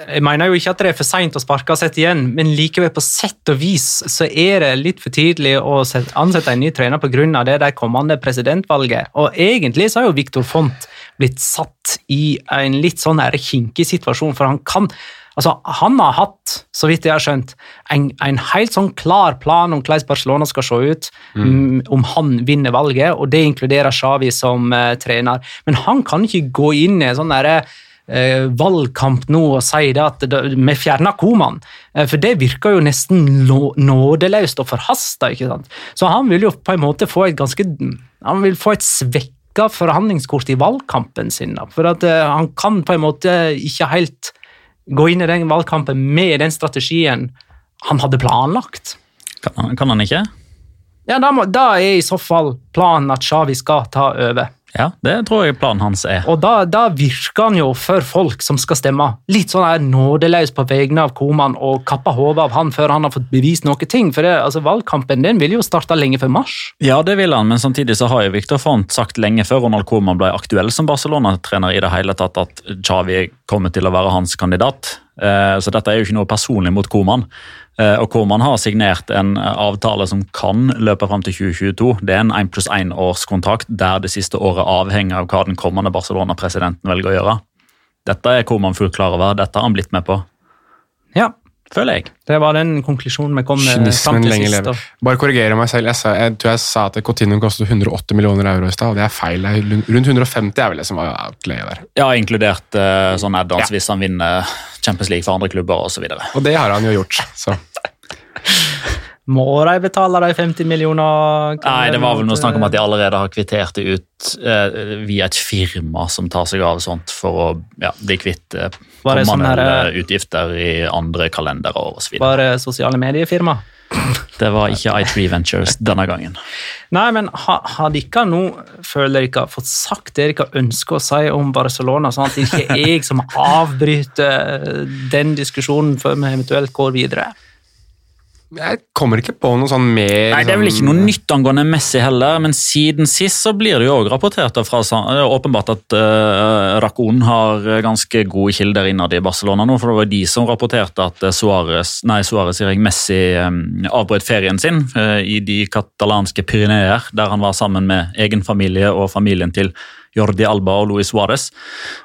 jeg mener jo ikke at det er for seint å sparke og sette igjen, men likevel, på sett og vis, så er det litt for tidlig å ansette en ny trener pga. det der kommende presidentvalget. Og egentlig så har jo Viktor Font blitt satt i en litt sånn kinkig situasjon, for han kan Altså, Han har hatt, så vidt jeg har skjønt, en, en helt sånn klar plan om hvordan Barcelona skal se ut mm. om han vinner valget, og det inkluderer Xavi som uh, trener. Men han kan ikke gå inn i en sånn derre uh, valgkamp nå og si det at det, vi fjerner Koman, uh, for det virker jo nesten nådeløst og forhasta. Så han vil jo på en måte få et ganske Han vil få et svekka forhandlingskort i valgkampen sin. Da, for at han kan på en måte ikke helt gå inn i den valgkampen med den strategien han hadde planlagt. Kan han, kan han ikke? Ja, da, må, da, er i så fall planen at Shawi skal ta over. Ja, det tror jeg planen hans er. Og da, da virker han jo for folk som skal stemme, litt sånn er nådeløs på vegne av Koman og kappa hodet av han før han har fått bevist noe ting. For det, altså, valgkampen den vil jo starte lenge før mars. Ja, det vil han, men samtidig så har jo Viktor Font sagt lenge før Ronald Koman ble aktuell som Barcelona-trener i det hele tatt, at Xavi kommer til å være hans kandidat. Eh, så dette er jo ikke noe personlig mot Koman. Eh, og hvor man har signert en avtale som kan løpe fram til 2022. Det er en én pluss én årskontrakt der det siste året avhenger av hva den kommende Barcelona-presidenten velger å gjøre. Dette er hvor man fullt klar over. Dette har han blitt med på. Ja, føler jeg. Det var den konklusjonen vi kom fram til sist. Lever. Bare korrigere meg selv. Jeg, sa, jeg, tror jeg sa at Cotinum kostet 108 millioner euro i stad, og det er feil. Rundt 150 er vel det som var outlaye der. Ja, inkludert uh, sånn add-ons ja. hvis han vinner Champions League for andre klubber osv. Og, og det har han jo gjort, så. Må de betale de 50 millioner? Nei, det var vel noe snakk om at de allerede har kvittert det ut eh, via et firma som tar seg av sånt for å ja, bli kvitt eh, sånn eh, utgifter i andre kalenderår osv. Var det sosiale mediefirma? Det var ikke i3 Ventures denne gangen. Nei, men har, har dere nå, føler dere, fått sagt det dere ønsker å si om Barcelona, sånn at det ikke er jeg som avbryter den diskusjonen før vi eventuelt går videre? Jeg kommer ikke på noe sånn mer Nei, Det er vel ikke noe sånn- nytt angående Messi heller, men siden sist så blir det jo også rapportert fra åpenbart at uh, Racon har ganske gode kilder innad i Barcelona nå, for det var de som rapporterte at Suarez, nei, jeg, Messi um, avbrøt ferien sin uh, i de katalanske Pyreneer, der han var sammen med egen familie og familien til Jordi Alba og Luis Suárez.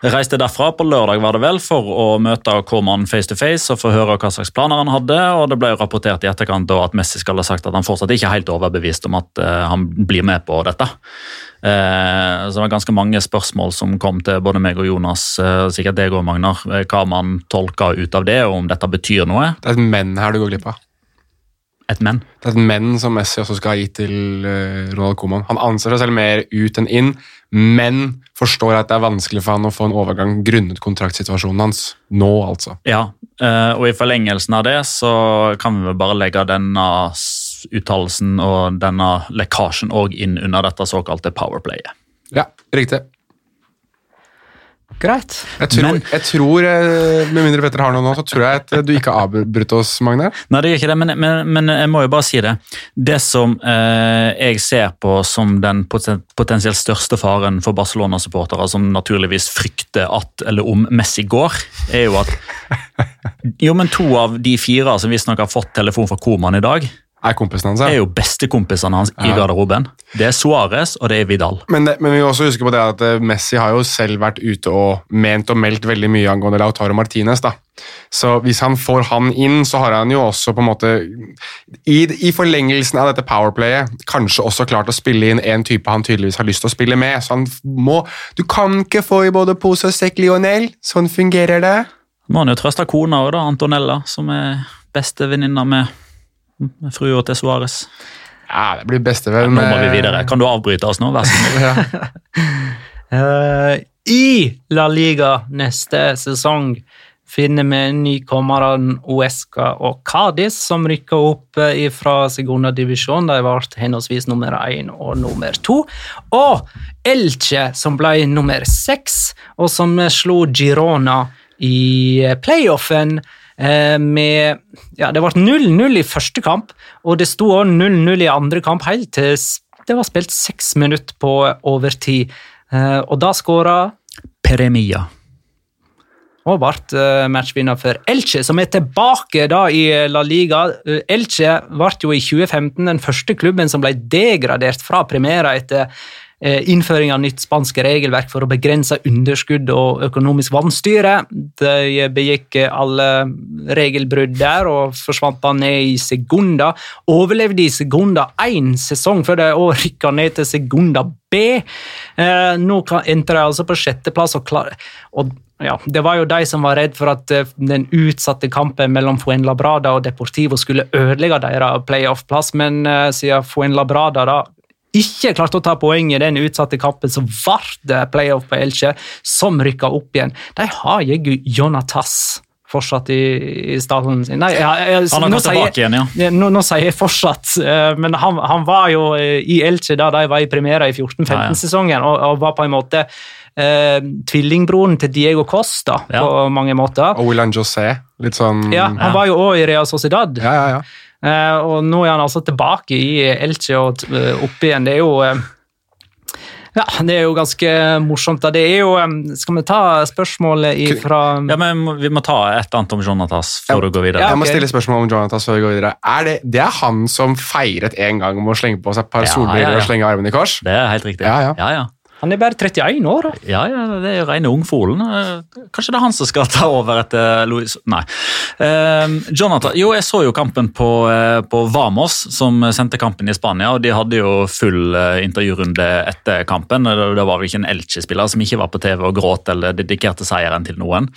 Reiste derfra på lørdag var det vel, for å møte Korman face to face og få høre hva slags planer han hadde. og Det ble rapportert i etterkant at Messi skal ha sagt at han fortsatt ikke er helt overbevist om at uh, han blir med på dette. Uh, så det var ganske mange spørsmål som kom til både meg og Jonas, uh, sikkert deg òg, Magnar, hva man tolka ut av det, og om dette betyr noe. Det er et men her du går glipp av. Et men? Det er et men som Messi også skal ha gitt til Ronald Coman. Han anser seg selv mer ut enn inn men forstår at det er vanskelig for han å få en overgang grunnet kontraktsituasjonen hans. Nå, altså. Ja, eh, og i forlengelsen av det så kan vi bare legge denne uttalelsen og denne lekkasjen òg inn under dette såkalte powerplayet. Ja, riktig. Greit. Jeg tror, men, jeg tror, eh, med mindre Petter har noe nå, så tror jeg at du ikke har avbrutt oss, Magne. Nei, det gjør ikke det, men, men, men, jeg må jo bare si det. Det som eh, jeg ser på som den potensielt største faren for Barcelona-supportere, som naturligvis frykter at eller om Messi går, er jo at Jo, men to av de fire som visstnok har fått telefon fra Koman i dag, er kompisene hans, ja. er jo bestekompisene hans i garderoben. Det er Suárez og det er Vidal. Men, det, men, vi må også huske på det at eh, Messi har jo selv vært ute og ment og meldt veldig mye angående Lautaro Martinez. da. Så hvis han får han inn, så har han jo også på en måte i, i forlengelsen av dette powerplayet kanskje også klart å spille inn en type han tydeligvis har lyst til å spille med. Så han må Du kan ikke få i både pose og sekk, Lionel. Sånn fungerer det. Må han jo trøste kona òg, da. Antonella, som er bestevenninna med frua til Suárez. Ja, det blir bestevenn. Nå må vi videre. Kan du avbryte oss nå, vær så snill? uh, I La Liga neste sesong finner vi nykommerne Uesca og Cádiz, som rykker opp eh, fra Segunda divisjon. De ble henholdsvis nummer én og nummer to. Og Elche, som ble nummer seks, og som slo Girona i playoffen Eh, med ja, Det ble 0-0 i første kamp, og det sto 0-0 i andre kamp helt til det var spilt seks minutter på overtid. Eh, og da skåra Peremia. og ble eh, matchvinner for Elche, som er tilbake da i La Liga. Eh, Elche ble jo i 2015 den første klubben som ble degradert fra premiera etter eh, innføring av nytt spansk regelverk for å begrense underskudd og økonomisk vanstyre. De begikk eh, alle regelbrudd der og forsvant da ned i Segunda. Overlevde i Segunda én sesong før de også rykka ned til Segunda B. Eh, nå endte de altså på sjetteplass og klar... Og ja, Det var jo de som var redd for at eh, den utsatte kampen mellom Fuenlabrada og Deportivo skulle ødelegge deres playoff-plass, men eh, siden Fuenlabrada da ikke klarte å ta poeng i den utsatte kampen, så ble det playoff på Elche, som rykka opp igjen. De har jaggu Jonatas fortsatt i, i stallen sin. Nei, jeg, jeg, Han har gått jeg- tilbake igjen, ja. ja, nå, nå sier jeg fortsatt, eh, men han, han var jo eh, i Elche da de var i premiere i 14-15-sesongen, og, og var på en måte eh, tvillingbroren til Diego Costa Ja. på mange måter. Og William José. Litt sånn Ja, han var jo òg i Real Sociedad, ja, ja, ja. Eh, og nå er han altså tilbake i Elche og eh, opp igjen. Det er jo eh, ja, det er jo ganske morsomt. da. Det er jo, Skal vi ta spørsmålet fra Ja, men Vi må ta et annet om Jonatas før å går videre. Ja, Jeg må stille spørsmål om Jonathan før vi går videre. Er det, det er han som feiret en gang om å slenge på seg et par Ja, solbriller ja, ja. og slenge armene i kors? Det er helt riktig. Ja, ja. Han er bare 31 år. da. Ja, ja, det er rene ungfolen. Kanskje det er han som skal ta over etter Louis Nei. Eh, Jonathan, jo, jeg så jo kampen på, eh, på Vamos, som sendte kampen i Spania. og De hadde jo full eh, intervjurunde etter kampen. Det var vel ikke en Elche-spiller som ikke var på TV og gråt eller dedikerte seieren til noen.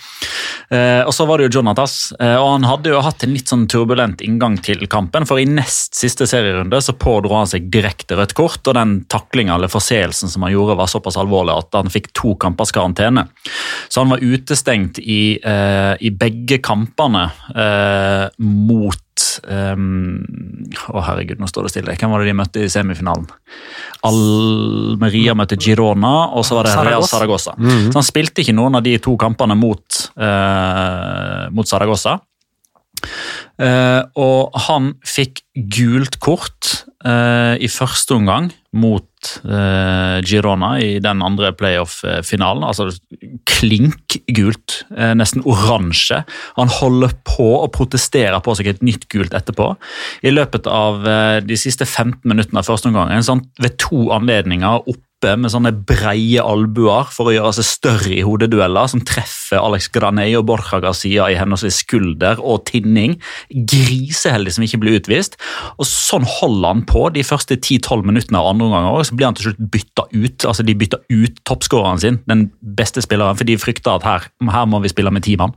Eh, og så var det jo Jonatas, og han hadde jo hatt en litt sånn turbulent inngang til kampen. For i nest siste serierunde så pådro han seg direkte rødt kort, og den taklinga eller forseelsen som han gjorde, var såpass alvorlig at han fikk to kampers karantene. Så han var utestengt i, eh, i begge kampene eh, mot ehm, Å, herregud, nå står det stille. Hvem var det de møtte i semifinalen? Almeria møtte Girona, og så var det Real Saragossa. Mm -hmm. Så han spilte ikke noen av de to kampene mot, eh, mot Saragossa. Uh, og han fikk gult kort uh, i første omgang mot eh, Girona i den andre playoff-finalen. Altså klink gult, eh, nesten oransje. Han holder på å protestere på seg et nytt gult etterpå. I løpet av eh, de siste 15 minuttene av første omgang, ved to anledninger oppe med sånne breie albuer for å gjøre seg større i hodedueller, som treffer Alex Granei og Borja Garcia i henholdsvis skulder og tinning. Griseheldig som ikke blir utvist. Og Sånn holder han på de første 10-12 minuttene av andre omgang. Så blir han til slutt bytta ut. altså De bytta ut toppskåreren sin, den beste spilleren, for de frykta at her, her må vi spille med ti mann.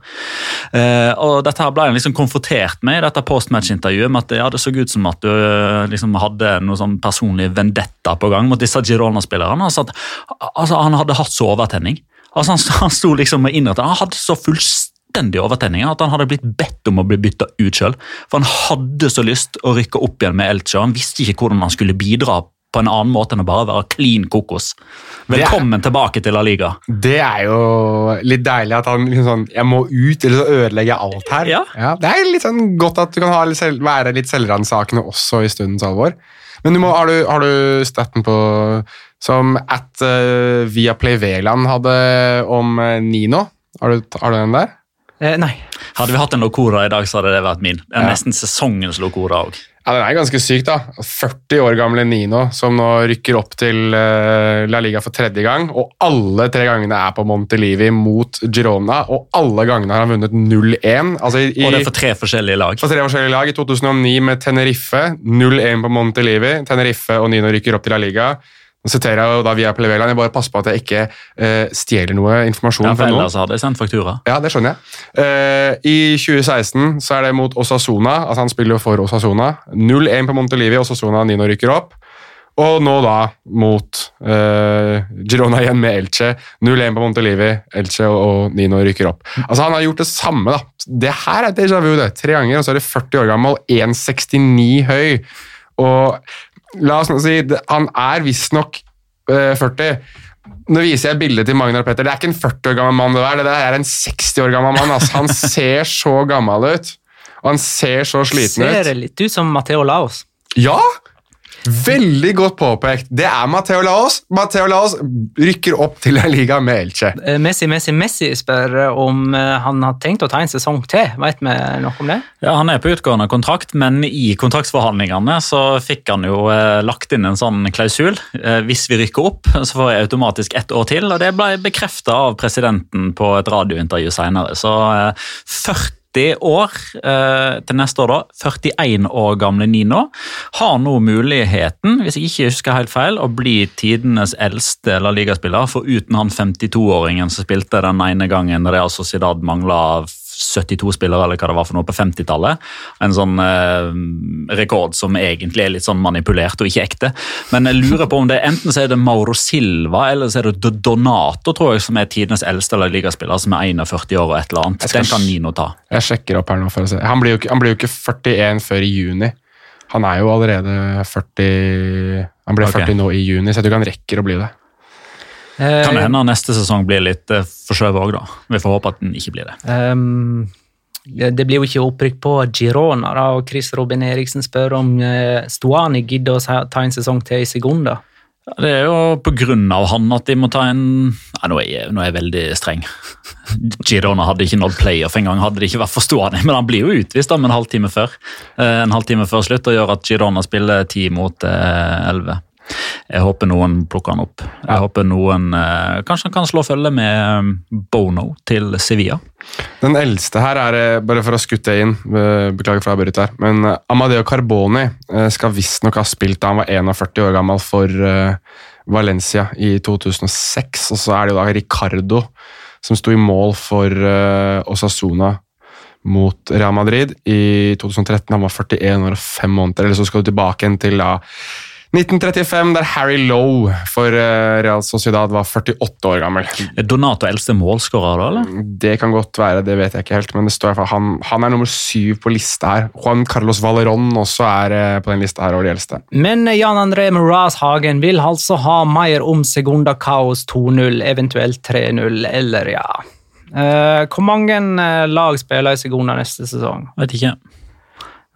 Uh, og Dette her ble han liksom konfrontert med i dette postmatch-intervjuet, med at ja, det så ut som at du eh, liksom hadde noe sånn personlig vendetta på gang mot disse Girona-spillerne. Altså at, altså, han hadde hatt så overtenning. Altså Han, han sto liksom og innrømte Han hadde så fullstendig overtenning at han hadde blitt bedt om å bli bytta ut sjøl. For han hadde så lyst å rykke opp igjen med Elche. Han visste ikke hvordan han skulle bidra på en annen måte enn å bare være clean kokos. Velkommen tilbake til La Liga. Det er jo litt deilig at han liksom sånn Jeg må ut, eller så ødelegger jeg alt her. Ja. det er litt sånn godt at du kan ha litt selv, være litt selvransakende også i stundens alvor. Men du må, har, du, har du støtten på som at uh, Viaplay Veland hadde om eh, Nino? Har du, har du den der? Eh, nei. Hadde vi hatt en Locora i dag, så hadde det vært min. Det er Ja. Nesten sesongens Locora òg. Ja, Den er ganske syk, da. 40 år gamle Nino som nå rykker opp til uh, La Liga for tredje gang. Og alle tre gangene er på Montelivi mot Girona, og alle gangene har han vunnet 0-1. Altså i, Og det er for tre forskjellige lag. for tre forskjellige lag. I 2009 med Tenerife, 0-1 på Montelivi. Tenerife og Nino rykker opp til La Liga. Nå siterer jeg jo da via Pleveland. Jeg bare passer på at jeg ikke uh, stjeler noe informasjon Ja, for ellers hadde jeg sendt faktura. Ja, det skjønner jeg. Uh, I 2016 så er det mot Osasona, altså Han spiller jo for Osasona. 0-1 på Montelivi, Osasona Nino rykker opp. Og nå da mot uh, Girona igjen med Elche. 0-1 på Montelivi, Elche og, og Nino rykker opp. Altså Han har gjort det samme. da. Det her er déjà vu. det. Tre ganger, og så er det 40 år gammel, 1,69 høy. Og la oss nå si, han er visstnok uh, 40. Nå viser jeg bildet til Magnar Petter. Det er ikke en 40 år gammel mann. Det der, det der er en 60 år gammel mann. Altså, han ser så gammel ut. Og han ser så sliten ut. Ser det litt ut som Matheo Laos. Ja! Veldig godt påpekt. Det er Mateo Laos. Mateo Laos rykker opp til en Liga med Elche. Eh, Messi, Messi, Messi spør eh, om eh, han har tenkt å ta en sesong til. Veit vi noe om det? Ja, Han er på utgående kontrakt, men i kontraktsforhandlingene så fikk han jo lagt inn en sånn klausul. Hvis vi rykker opp, så får jeg automatisk ett år til. Og det ble bekrefta av presidenten på et radiointervju seinere. Så 40 30 år eh, til neste år, da, 41 år gamle Nino, har nå muligheten, hvis jeg ikke husker helt feil, å bli tidenes eldste La Liga-spiller, foruten han 52-åringen som spilte den ene gangen Real altså Sociedad mangla 72 spillere, eller hva det var for noe på 50-tallet. En sånn eh, rekord som egentlig er litt sånn manipulert og ikke ekte. Men jeg lurer på om det enten så er det Mauro Silva eller så er det Donato, tror jeg, som er tidenes eldste eller Liga-spiller, som er 41 år og et eller annet. Den kan Nino ta. Jeg sjekker opp her nå for å se. Han blir jo ikke, han blir jo ikke 41 før i juni. Han er jo allerede 40 Han blir okay. 40 nå i juni, så jeg tror ikke han rekker å bli det. Eh, Kan det hende neste sesong blir litt uh, forskjøvet òg, da. Vi får håpe at den ikke blir det. Um, det blir jo ikke opprykk på Girona, da, og Chris Robin Eriksen spør om uh, Stuani gidder å ta en sesong til i Segunda. Ja, Det er jo på grunn av han at de må ta en ja, nå, er jeg, nå er jeg veldig streng. Girona hadde ikke nådd playoff engang, hadde det ikke vært for Stuani. Men han blir jo utvist om en halvtime før Eh, En halvtime før slutt og gjør at Girona spiller ti mot eh, elleve. Jeg håper noen plukker han opp. Jeg håper noen eh, Kanskje han kan slå følge med eh, Bono til Sevilla. Den eldste her er, eh, bare for å skutte inn, eh, beklager for å avbryte her, men eh, Amadeo Carboni skal visstnok ha spilt da han var 41 år gammel for Valencia i 2006, og så er det jo da Ricardo som sto i mål for Osasuna mot Real Madrid i 2013. Han var 41 år og 5 måneder, eller så skal du tilbake igjen til da 1935, der Harry Lowe for eh, Real Sociedad var 48 år gammel. Er Donato eldste målskårer, da? eller? Det kan godt være, det vet jeg ikke helt, men det står i hvert fall han, han er nummer syv på lista her. Juan Carlos Valeron også er eh, på den lista her over de eldste. Men Jan André Moraz Hagen vil altså ha mer om Segunda Kaos 2-0, eventuelt 3-0, eller ja. Eh, hvor mange eh, lag spiller i Segunda neste sesong? Vet ikke.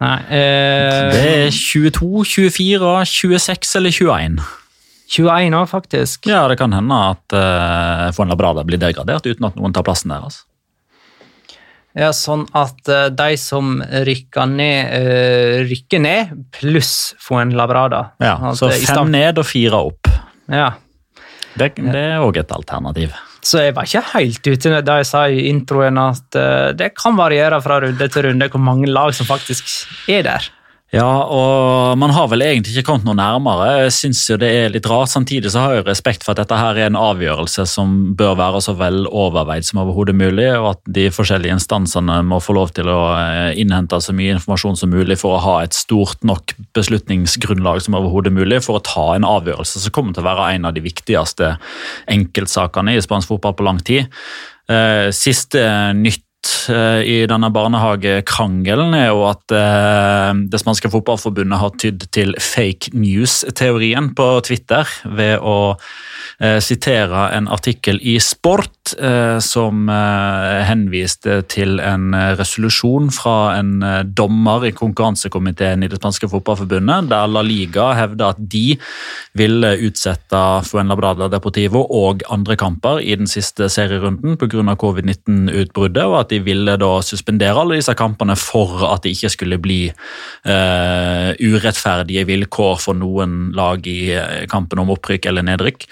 Nei, eh, Det er 22, 24, 26 eller 21. 21 år, faktisk. Ja, det kan hende at eh, Fon Labrada blir degradert uten at noen tar plassen deres. Ja, sånn at eh, de som rykker ned, eh, rykker ned, pluss Fuenlabrada. Ja, At, Så fem ned og fire opp. Ja. Det, det er òg et alternativ. Så jeg var ikke helt ute da jeg sa i introen at eh, det kan variere fra runde til runde hvor mange lag som faktisk er der. Ja, og man har vel egentlig ikke kommet noe nærmere. Jeg synes jo det er litt rart. Samtidig så har jeg respekt for at dette her er en avgjørelse som bør være så vel overveid som overhodet mulig, og at de forskjellige instansene må få lov til å eh, innhente så mye informasjon som mulig for å ha et stort nok beslutningsgrunnlag som overhodet mulig for å ta en avgjørelse som kommer til å være en av de viktigste enkeltsakene i spansk fotball på lang tid. Eh, Siste nytt i denne barnehagekrangelen er jo at eh, det spanske fotballforbundet har tydd til fake news-teorien på Twitter ved å eh, sitere en artikkel i Sport eh, som eh, henviste til en eh, resolusjon fra en eh, dommer i konkurransekomiteen i det spanske fotballforbundet, der La Liga hevder at de ville utsette Fuenlabrada Deportivo og andre kamper i den siste serierunden pga. covid-19-utbruddet, og at de ville da suspendere alle disse kampene for at det ikke skulle bli uh, urettferdige vilkår for noen lag i eh, kampen om opprykk eller nedrykk.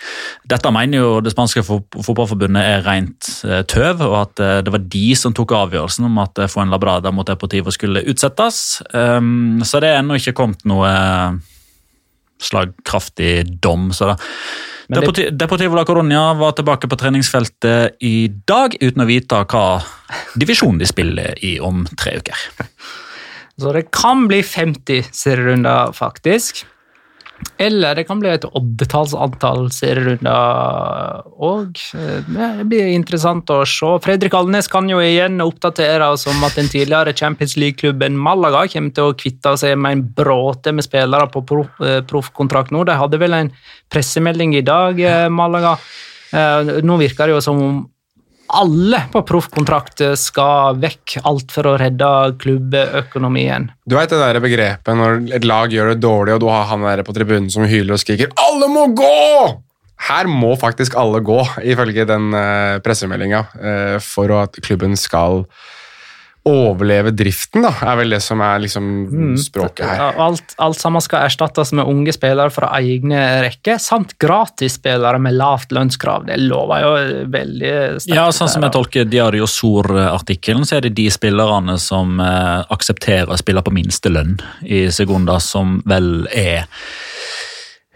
Dette mener jo det spanske fotballforbundet er rent eh, tøv, og at eh, det var de som tok avgjørelsen om at Fuen Labrada mot Deportivo skulle utsettes. Um, så det er ennå ikke kommet noe eh, slagkraftig dom. så da det- Deportivo la Coronia var tilbake på treningsfeltet i dag, uten å vite hva divisjon de spiller i om tre uker. Så det kan bli 50 serierunder, faktisk. Eller det kan bli et oddetalls antall serierunder òg. Det blir interessant å se. Fredrik Alnes kan jo igjen oppdatere oss om at den tidligere Champions League-klubben Malaga kommer til å kvitte seg med en bråte med spillere på eh, proffkontrakt nå. De hadde vel en pressemelding i dag, eh, Malaga. Eh, Nå virker det jo som om alle på proffkontrakt skal vekk. Alt for å redde klubbøkonomien. Du vet det der begrepet når et lag gjør det dårlig, og du har han der på tribunen som hyler og skriker 'Alle må gå!' Her må faktisk alle gå, ifølge den uh, pressemeldinga, eh, for at klubben skal overleve driften, da, er vel det som er liksom språket her. Alt, alt sammen skal erstattes med unge spillere fra egne rekker, samt gratisspillere med lavt lønnskrav. Det lover jo veldig sterkt. Ja, sånn som jeg tolker Diario Sor-artikkelen, så er det de spillerne som eh, aksepterer å spille på minstelønn i sekunder, som vel er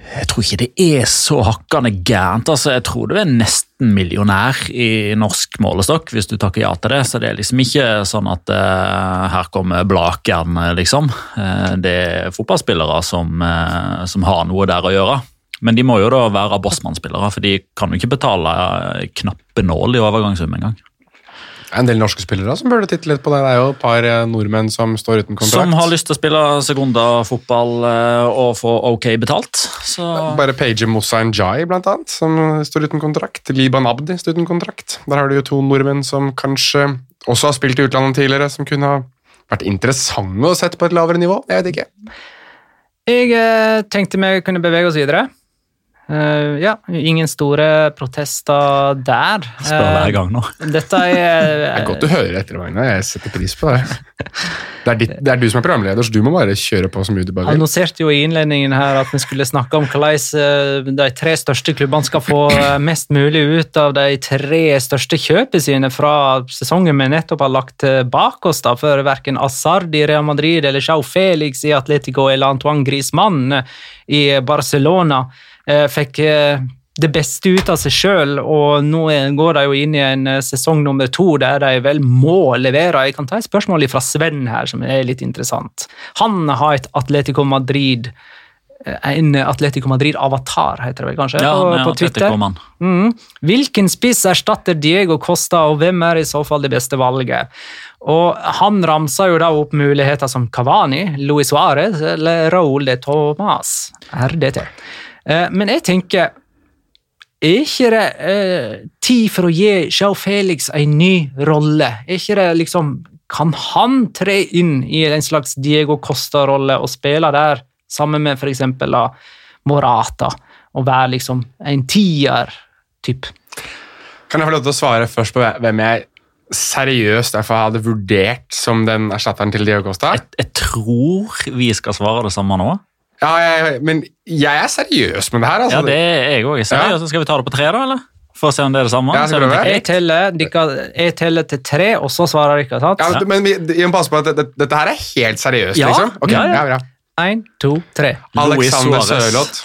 jeg tror ikke det er så hakkende gærent. altså Jeg tror du er nesten millionær i norsk målestokk hvis du takker ja til det. Så det er liksom ikke sånn at uh, her kommer Blakeren, liksom. Uh, det er fotballspillere som, uh, som, har noe der å gjøre. Men de må jo da være bossmannsspillere, for de kan jo ikke betale knappe nål i overgangssum engang. Det er en del norske spillere som burde titte litt på det. Det er jo et par nordmenn som står uten kontrakt. Som har lyst til å spille Segunda-fotball og få ok betalt. Så... Bare Page Moussa Njai, blant annet, som står uten kontrakt. Liban Abdi står uten kontrakt. Der har du jo to nordmenn som kanskje også har spilt i utlandet tidligere, som kunne ha vært interessante å sette på et lavere nivå. Jeg vet ikke. Jeg tenkte vi kunne bevege oss videre. Uh, ja, ingen store protester der. Spør hver gang nå. Dette er Det er godt du hører etter, Magna. Jeg setter pris på det. Det er, ditt, det er, du som er programleder, så du må bare kjøre på som du bare vil. annonserte jo i innledningen her at vi skulle snakke om hvordan de tre største klubbene skal få mest mulig ut av de tre største kjøpene sine fra sesongen vi nettopp har lagt bak oss, da, for verken Asard i Real Madrid eller Chau Felix i Atletico eller Antoine Griezmann i Barcelona fikk det beste ut av seg sjøl, og nå går de jo inn i en sesong nummer to der de vel må levere. Jeg kan ta et spørsmål fra Sven her, som er litt interessant. Han har et Atletico Madrid en Atletico Madrid-avatar, heter det vel kanskje, ja, på, på Twitter. Mm. Hvilken spiss erstatter Diego Costa, og hvem er i så fall det beste valget? Og Han ramsa jo da opp muligheter som Cavani, Luis Suárez eller Raúl de Tomàs, RDT. Men jeg tenker Er ikke det eh, tid for å gi Jao Felix en ny rolle? Er ikke det liksom Kan han tre inn i en slags Diego Costa-rolle og spille der sammen med f.eks. Morata, og være liksom en tier-typ? Kan jeg få lov til å svare først på hvem jeg seriøst derfor hadde vurdert som den erstatteren til Diego Costa? Jeg, jeg tror vi skal svare det samme nå. Ja, jeg, men jeg er seriøs med det her. Altså. Ja, det er jeg òg. Ja. Skal vi ta det på tre, da? eller? For å se om det er det samme? Ja, skal jeg, teller, jeg teller til tre, og så svarer dere. sant? Ja, men vi, vi må passe på at dette, dette her er helt seriøst, ja. liksom. Okay, ja, ja. ja, Én, to, tre. Alexander Sørloth.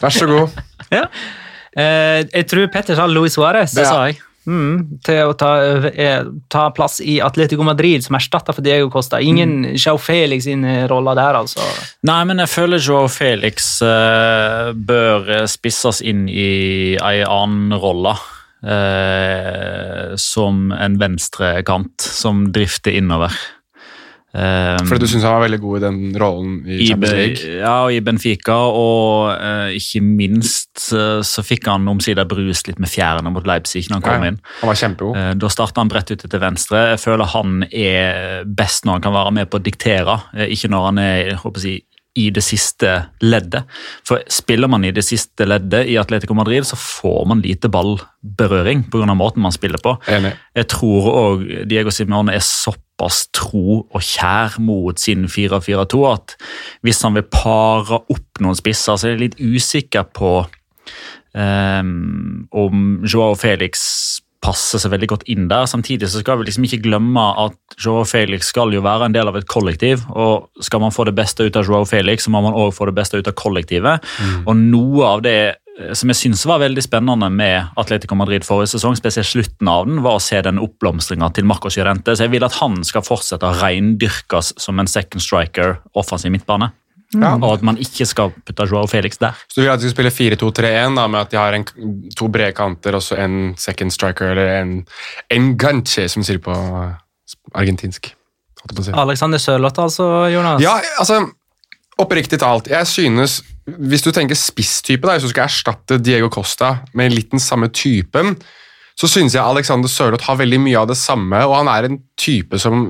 Vær så god. Ja. Eh, jeg tror Petter sa Louis Suárez. Det sa jeg. Mm, til å ta, eh, ta, plass i Atletico Madrid, som erstatter for Diego Costa. Ingen mm. Joao Felix sin rolle der, altså. Nei, men jeg føler Joao Felix uh, bør spisses inn i ei annen rolle. Uh, som en venstrekant som drifter innover. Um, Fordi du syns han var veldig god i den rollen i Champions League? Ja, og i Benfica, og uh, ikke minst uh, så fikk han omsider brus litt med fjærene mot Leipzig når han kom ja, inn. Han var kjempegod. Uh, da starta han bredt ute til venstre. Jeg føler han er best når han kan være med på å diktere, ikke når han er håper jeg, i det siste leddet. For Spiller man i det siste leddet i Atletico Madrid, så får man lite ballberøring pga. måten man spiller på. Enig. Jeg tror òg Diego Simone er såpass tro og kjær mot sin 4-4-2 at hvis han vil pare opp noen spisser, så er jeg litt usikker på um, om Joao Felix passer seg veldig godt inn der. Samtidig så skal vi liksom ikke glemme at Joao Felix skal jo være en del av et kollektiv. og Skal man få det beste ut av Joao Felix, så må man òg få det beste ut av kollektivet. Mm. Og Noe av det som jeg syns var veldig spennende med Atletico Madrid forrige sesong, spesielt slutten av den, var å se den oppblomstringa til Marcos Llorente. Så jeg vil at han skal fortsette å reindyrkes som en second striker, offensiv midtbane. Ja. Og at man ikke skal putte Joao Felix der. Så du vil at de skal spille 4-2-3-1 med at de har en, to brede kanter og så en second striker, eller en, en ganche, som sier på argentinsk. Alexander Sørloth, altså, Jonas? Ja, altså, oppriktig talt. Jeg synes, Hvis du tenker spisstype, hvis du skal erstatte Diego Costa med litt den samme typen, så syns jeg Alexander Sørloth har veldig mye av det samme, og han er en type som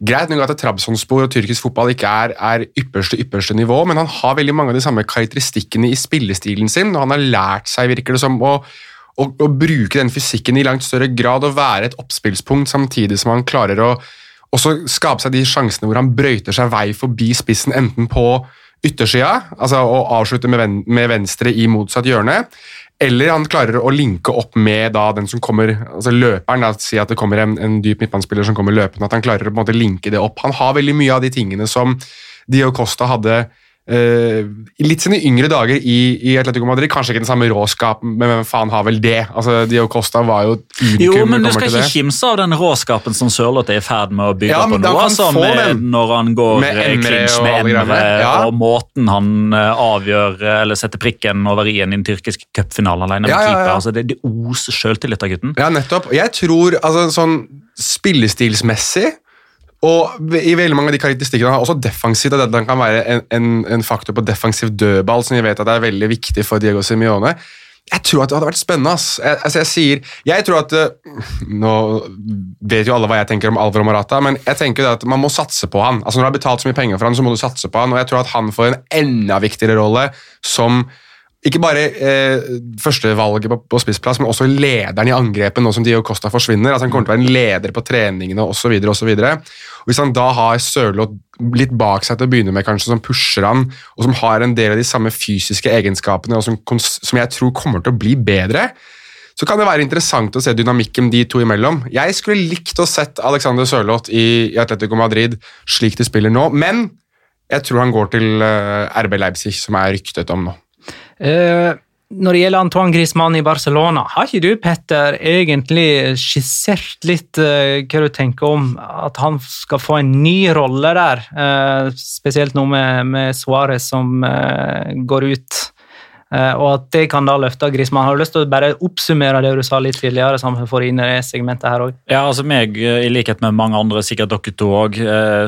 Greit nok at Trabzonspor og tyrkisk fotball ikke er, er ypperste ypperste nivå, men han har veldig mange av de samme karakteristikkene i spillestilen sin, og han har lært seg, virker det som, å, å, å bruke den fysikken i langt større grad og være et oppspillspunkt, samtidig som han klarer å også skape seg de sjansene hvor han brøyter seg vei forbi spissen, enten på yttersida, altså å avslutte med, ven med venstre i motsatt hjørne, eller han klarer å linke opp med da den som kommer, altså løperen. Da, si at det kommer en, en dyp midtbanespiller som kommer løpende, at han klarer å på en måte linke det opp. Han har veldig mye av de tingene som Dio Costa hadde litt sine yngre dager i, i Atletico Madrid. Kanskje ikke den samme råskapen, men hvem faen har vel det? Altså, Dio Costa var jo unikum. Jo, men du skal ikke kimse av den råskapen som Sørloth er i ferd med å bygge Ja, på nå. Altså, når han går Med eh, clinch med Emre, greiene. Ja. og måten han eh, avgjør eh, eller setter prikken over i-en i den tyrkiske cupfinalen alene med Ja, ja, ja. keeper. Altså, det, det oser sjøltillit av gutten. Ja, nettopp. Jeg tror altså, sånn spillestilsmessig og i veldig mange av de karakteristikkene har også defensivt at den kan være en, en, en faktor på defensiv dødball, som vi vet at er veldig viktig for Diego Simione. Jeg tror at det hadde vært spennende. ass. Jeg, altså jeg sier, jeg tror at eh, Nå vet jo alle hva jeg tenker om Alvaro Morata, men jeg tenker at man må satse på han. Altså Når du har betalt så mye penger for han, så må du satse på han, og jeg tror at han får en enda viktigere rolle som ikke bare eh, førstevalget på, på spissplass, men også lederen i angrepet nå som Dio Costa forsvinner. altså Han kommer til å være en leder på treningene osv. Hvis han da har Sørloth litt bak seg til å begynne med, kanskje, som pusher han, og som har en del av de samme fysiske egenskapene, og som, som jeg tror kommer til å bli bedre, så kan det være interessant å se dynamikken de to imellom. Jeg skulle likt å sett Alexander Sørloth i, i Atletico Madrid slik de spiller nå, men jeg tror han går til eh, RB Leipzig, som er ryktet om nå. Eh, når det gjelder Antoine Griezmann i Barcelona, har ikke du, Petter, egentlig skissert litt eh, hva du tenker om at han skal få en ny rolle der? Eh, spesielt nå med, med Suárez som går ut. Eh, og at det kan da løfte Griezmann. Har du lyst til å bare oppsummere det du sa litt tidligere, sammen for får inn i det segmentet her også? Ja, altså meg, eh, i likhet med mange andre, sikkert dere to òg,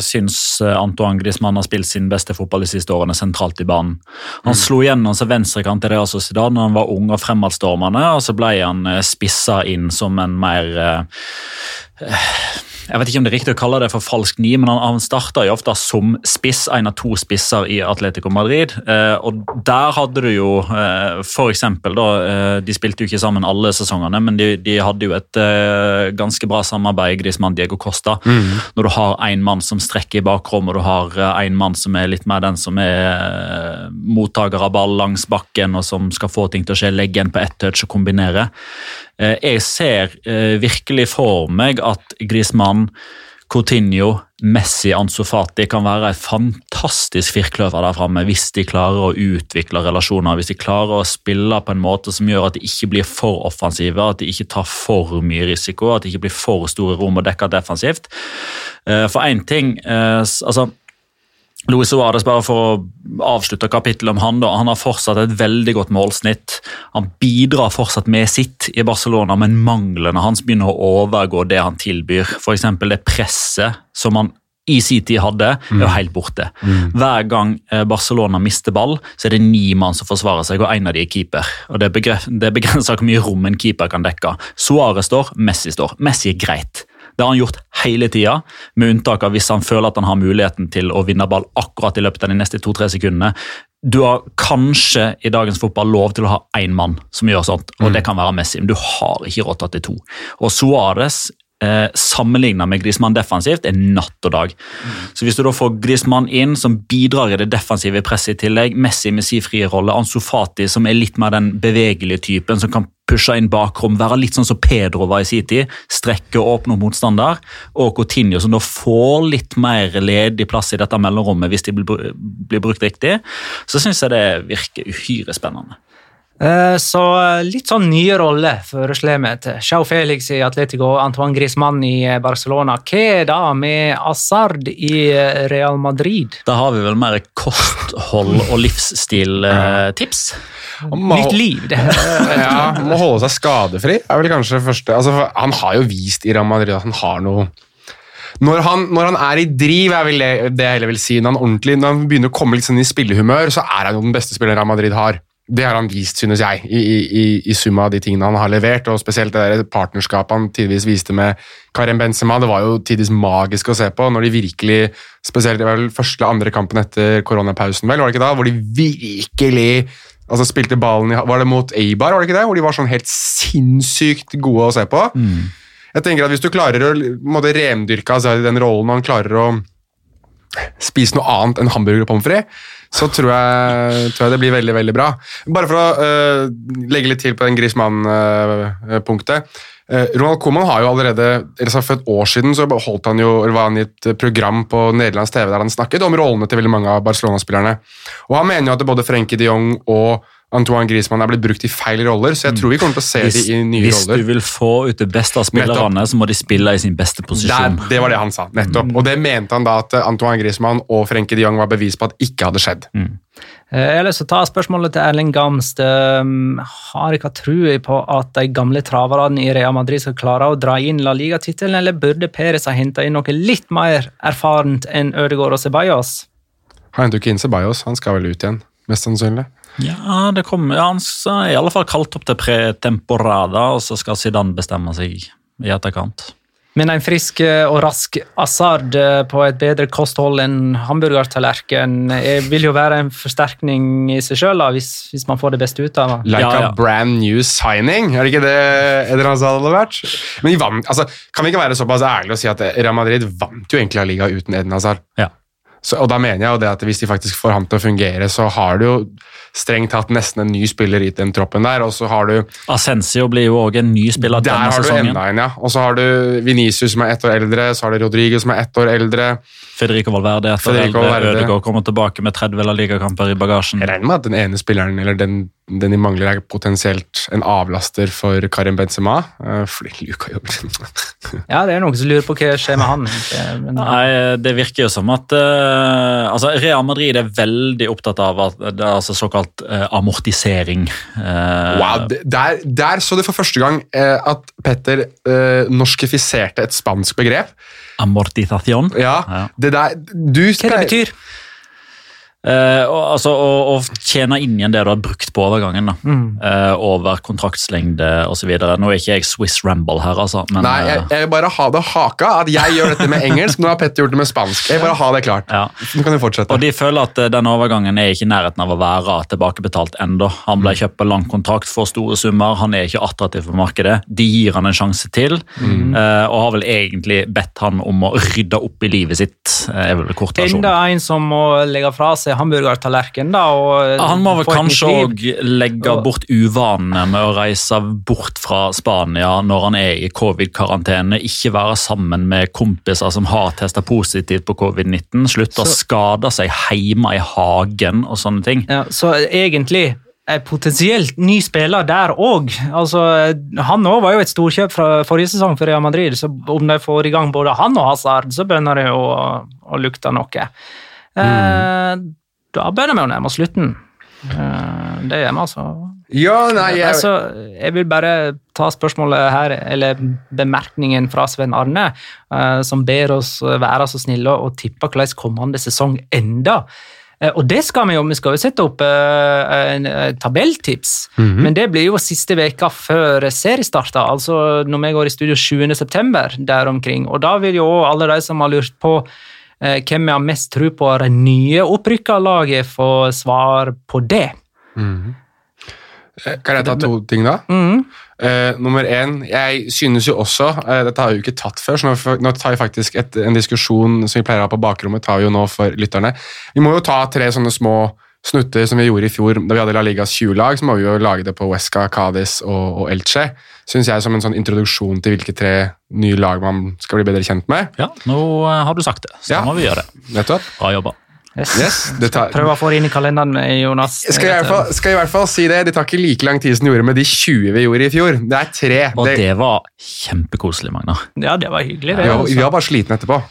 syns eh, Antoine Griezmann har spilt sin beste fotball de siste årene sentralt i banen. Han slo gjennom som venstrekant i det Real Sociedad når han var ung og fremadstormende, og så ble han eh, spissa inn som en mer eh, jeg vet ikke om det er riktig å kalle det for falsk ni, men han, han starta jo ofte som spiss, en av to spisser i Atletico Madrid. Eh, og der hadde du jo eh, for eksempel da, eh, De spilte jo ikke sammen alle sesongene, men de, de hadde jo et eh, ganske bra samarbeid, Griezmann Diego Costa. Når du har én mann som strekker i bakrom, og du har én mann som er litt mer den som er eh, mottaker av ball langs bakken, og som skal få ting til å skje, legge en på ett touch og kombinere. Eh, Jeg ser eh, virkelig for meg at Griezmann, Coutinho, Messi, Ansofati kan være et fantastisk firkløver der framme hvis de klarer å utvikle relasjoner, hvis de klarer å spille på en måte som gjør at de ikke blir for offensive, at de ikke tar for mye risiko, at de ikke blir for store rom og dekker defensivt. Eh, For én ting altså Luis Suárez, bare for å avslutte kapittelet om han, da, han har fortsatt et veldig godt målsnitt. Han bidrar fortsatt med sitt i Barcelona, men manglene hans begynner å overgå det han tilbyr. F.eks. det presset som han i sin tid hadde, er jo helt borte. Hver gang eh, Barcelona mister ball, så er det ni mann som forsvarer seg, og en av de er keeper. Og Det, begre- det begrenser hvor mye rom en keeper kan dekke. Suárez står, Messi står. Messi er greit. Det har han gjort hele tida, med unntak av hvis han føler at han har muligheten til å vinne ball akkurat i løpet av de neste to-tre sekundene. Du har kanskje i dagens fotball lov til å ha én mann som gjør sånt, og det kan være Messi, men du har ikke råd til at det er to. Og Suárez eh, sammenlignet med Griezmann defensivt er natt og dag. Så Hvis du da får Griezmann inn, som bidrar i det defensive presset i tillegg, Messi med sin frie rolle, Ansu Fati som er litt mer den bevegelige typen, som kan pushe inn bakrom, være litt sånn som Pedro var i sin tid, strekke og åpne motstander, og Coutinho som da får litt mer ledig plass i dette mellomrommet hvis de blir, blir brukt riktig, så syns jeg det virker uhyre spennende. Eh, Så eh, litt sånn nye roller foreslår vi til Sjau Felix i Atletico og Antoine Griezmann i eh, Barcelona. Hva er da med Asard i Real Madrid? Da har vi vel mer kosthold- og livsstiltips. Nytt liv, det. ja, må holde seg skadefri. er vel kanskje det første. Altså, han har jo vist i Real Madrid at han har noe når han, når han er i driv, er vel det, det jeg heller vil si, når han, når han begynner å komme litt sånn i spillehumør, så er han jo den beste spilleren Real Madrid har. Det har han vist, synes jeg, i, i, i- sum av de tingene han har levert. og Spesielt det der partnerskapet han tidvis viste med Karim Benzema. Det var jo tidvis magisk å se på. når de virkelig, Spesielt det var vel første eller andre kampen etter koronapausen, vel, var det ikke da? Hvor de virkelig altså spilte ballen i Var det mot Eibar, var det ikke det? Hvor de var sånn helt sinnssykt gode å se på. Jeg tenker at Hvis du klarer å rendyrke altså, den rollen, og han klarer å spise noe annet enn hamburger og pommes frites, så tror jeg, tror jeg det blir veldig veldig bra. Bare for å uh, legge litt til på den Griezmann-punktet. Ronald Koeman har jo allerede eller så For et år siden så holdt han jo, var han i et program på nederlandsk TV der han snakket om rollene til veldig mange av Barcelona-spillerne. Og Han mener jo at både Frenkie de Jong og Antoine Griezmann er blitt brukt i feil roller, så jeg tror vi kommer til å se Hvis, de i nye hvis roller. du vil få ut det beste av spillerne, så må de spille i sin beste posisjon. Der, det var det han sa, nettopp. Og det mente han da at Antoine Griezmann og Frenkie de Jong var bevis på at ikke hadde skjedd. Mm. Jeg har lyst til å ta spørsmålet til Erling Gamst. Um, Har ikke trua på at de gamle traverne i Real Madrid skal klare å dra inn La Liga-tittelen, eller burde Perez ha henta inn noe litt mer erfarent enn Ødegaard og Ceballos? Han henter jo ikke inn Ceballos, han skal vel ut igjen, mest sannsynlig. Ja, det kommer, ja, Han er i alle fall kalt opp til pretemporada, og så skal Zidane bestemme seg i etterkant. Men en frisk eh, og rask Assad eh, på et bedre kosthold enn hamburgertallerken eh, vil jo være en forsterkning i seg sjøl, hvis, hvis man får det beste ut av det. Like Ja, ja. a brand new signing, er det ikke det Eder Hazard hadde vært? Men de vant, altså, kan vi ikke være såpass ærlige og si at Real Madrid vant jo egentlig av Liga uten Eden Hazard? Ja. Så, og da mener jeg jo det at hvis de faktisk får ham til å fungere, så har du jo strengt tatt nesten en ny spiller i den troppen der, og så har du Ascensio blir jo òg en ny spiller Der denne har du enda en, ja. Og så har du Vinicius som er ett år eldre, så har du Rodrigo som er ett år eldre. Federico Valverde etter Federico. Valverde. Ødegaard kommer tilbake med 30 La Liga-kamper i bagasjen. Jeg regner med at den ene spilleren, eller den, den de mangler, er potensielt en avlaster for Karim Benzema. eh, Fordi Luka jobber Ja, det er noen som lurer på hva skjer med han. Men, Nei, Det virker jo som at uh, altså Real Madrid er veldig opptatt av at det er altså såkalt uh, amortisering. Uh, Wow, der, der så du for første gang at Petter norskifiserte et spansk begrep. Amortisation. Ja, Ja. det der du hva det betyr? Eh, og, altså, og, og tjene inn igjen det du har brukt på overgangen. da. Eh, over kontraktslengde osv. Nå er ikke jeg Swiss Ramble her, altså. Men, Nei, jeg, eh, jeg vil bare ha det haka at jeg gjør dette med engelsk. Nå har Petter gjort det med spansk. Jeg vil bare ha det klart. Ja. Nå kan du fortsette. Og de føler at eh, den overgangen er ikke i nærheten av å være tilbakebetalt ennå. Han Mm. ble kjøpt på lang kontrakt for store summer, han er ikke attraktiv for markedet. De gir han en sjanse til, Mm. eh, og har vel egentlig bedt han om å rydde opp i livet sitt. eh, er vel kortversjonen. Enda en som må legge fra seg hamburgertallerken, da. Og Han må vel kanskje òg legge bort uvanene med å reise bort fra Spania når han er i covid-karantene. Ikke være sammen med kompiser som har testa positivt på covid-19. Slutte å skade seg hjemme i hagen og sånne ting. Ja, så egentlig en potensielt ny spiller der òg. Altså, han òg var jo et storkjøp fra forrige sesong for Real Madrid, så om de får i gang både han og Hazard, så begynner det å, å lukte noe. Eh, da begynner vi å nærme oss slutten. Eh, det gjør vi, altså. Ja, nei, jeg, Altså, jeg vil bare ta spørsmålet her, eller bemerkningen fra Sven Arne, eh, som ber oss være så snille og tippe hvordan kommende sesong enda. Eh, og det skal vi jo, vi skal jo sette opp en en mm -hmm. men det blir jo siste veka før seriestarter, altså når vi går i studio 7. september, der omkring. Og da vil jo alle de som har lurt på hvem vi har mest tro på av det nye opprykka laget, får svar på det. kan jeg ta to ting, da? Mm. Uh, nummer én, jeg synes jo også uh, Dette har vi jo ikke tatt før, så nå, nå tar vi faktisk et, en diskusjon som vi pleier å ha på bakrommet, tar vi jo nå for lytterne. Vi må jo ta tre sånne små snutter som vi gjorde i fjor da vi hadde La Ligas 20-lag. Så må vi jo lage det på Wesca, Cádiz og, og Elche. Synes jeg som en sånn introduksjon til hvilke tre nye lag man skal bli bedre kjent med. Ja, nå eh, har du sagt det, så Ja. må vi gjøre det. Nettopp. du? Bra jobba. Yes, det tar, Prøv å få det inn i kalenderen, Jonas. jeg skal, i hvert fall, skal i hvert fall si det. Det tar ikke like lang tid som det gjorde med de 20 vi gjorde i fjor. Det er tre. Og Det- det var kjempekoselig, Magna. Ja, det var hyggelig, vi, det. var, altså. vi var bare slitne etterpå.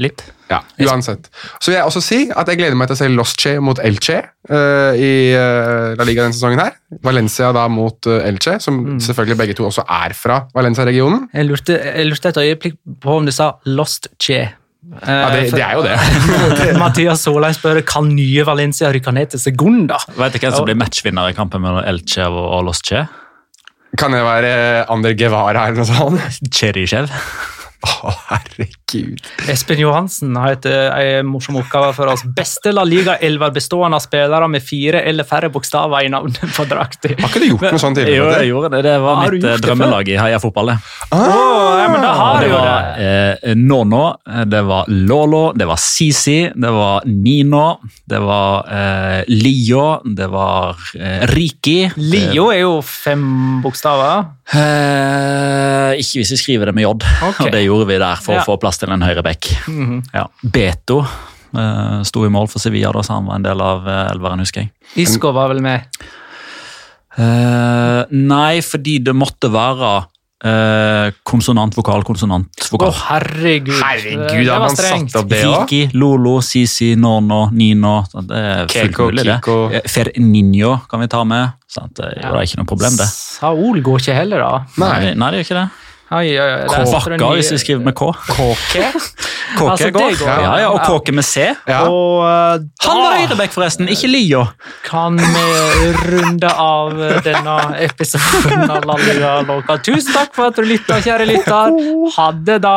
Litt. Ja, uansett. Så vil jeg også si at jeg gleder meg til å se Losche mot Elche uh, i uh, La Liga denne sesongen her. Valencia da mot uh, Elche, som selvfølgelig begge to også er fra Valencia-regionen. Jeg lurte, jeg lurte et øyeblikk på om du sa Lost Che. Ja, det, det er jo det. Mathias Solheim spør kan nye Valencia rykke ned til Segunda. Vet du hvem som blir matchvinner i kampen mellom Elche og Losche? Kan det være Ander Guevara eller noe sånt? Cheryshev. Å, herregud. Espen Johansen har et, eh, en morsom oppgave for oss. Beste La Liga-elver bestående av spillere med fire eller færre bokstaver i navnet på drakta. Har ikke du gjort noe sånt Jo, tidligere? jeg gjorde det. Det var Har mitt eh, det drømmelag i Heia Fotball. det. ja, men da har Det du jo var eh, Nono, det var Lolo, det var Sisi, det var Nino, det var eh, Lio, det var eh, Riki. Lio er jo fem bokstaver. Eh, ikke hvis vi skriver det med J, okay. og det gjorde vi der for Ja. å få plass til en høyre Mm -hmm. ja. Beto uh, sto i mål for Sevilla da, så han var en del av uh, elveren, husker jeg. Isco var vel med. Uh, nei, fordi det måtte være Uh, konsonant, vokal, konsonant, Å, oh, herregud. Herregud, det var strengt. Riki, Lolo, Sisi, Nono, Nino. sant, Det er fullt Keko, mulig, det. Kiko. Ferninho kan vi ta med. Sant? Det er ja. ikke noe problem, det. Saul går ikke heller, da. Nei, nei det gjør ikke det. Oi, oi, oi, nye- hvis vi skriver med K. Kåke. Kåke Altså, går. går, Ja, ja, og Kåke med C. Ja. Og uh, Han var da høyrebekk, forresten, ikke Lio. kan vi runde av denne episoden av La Liga Local. Tusen takk for at du lytta, kjære lytter. Ha det, da.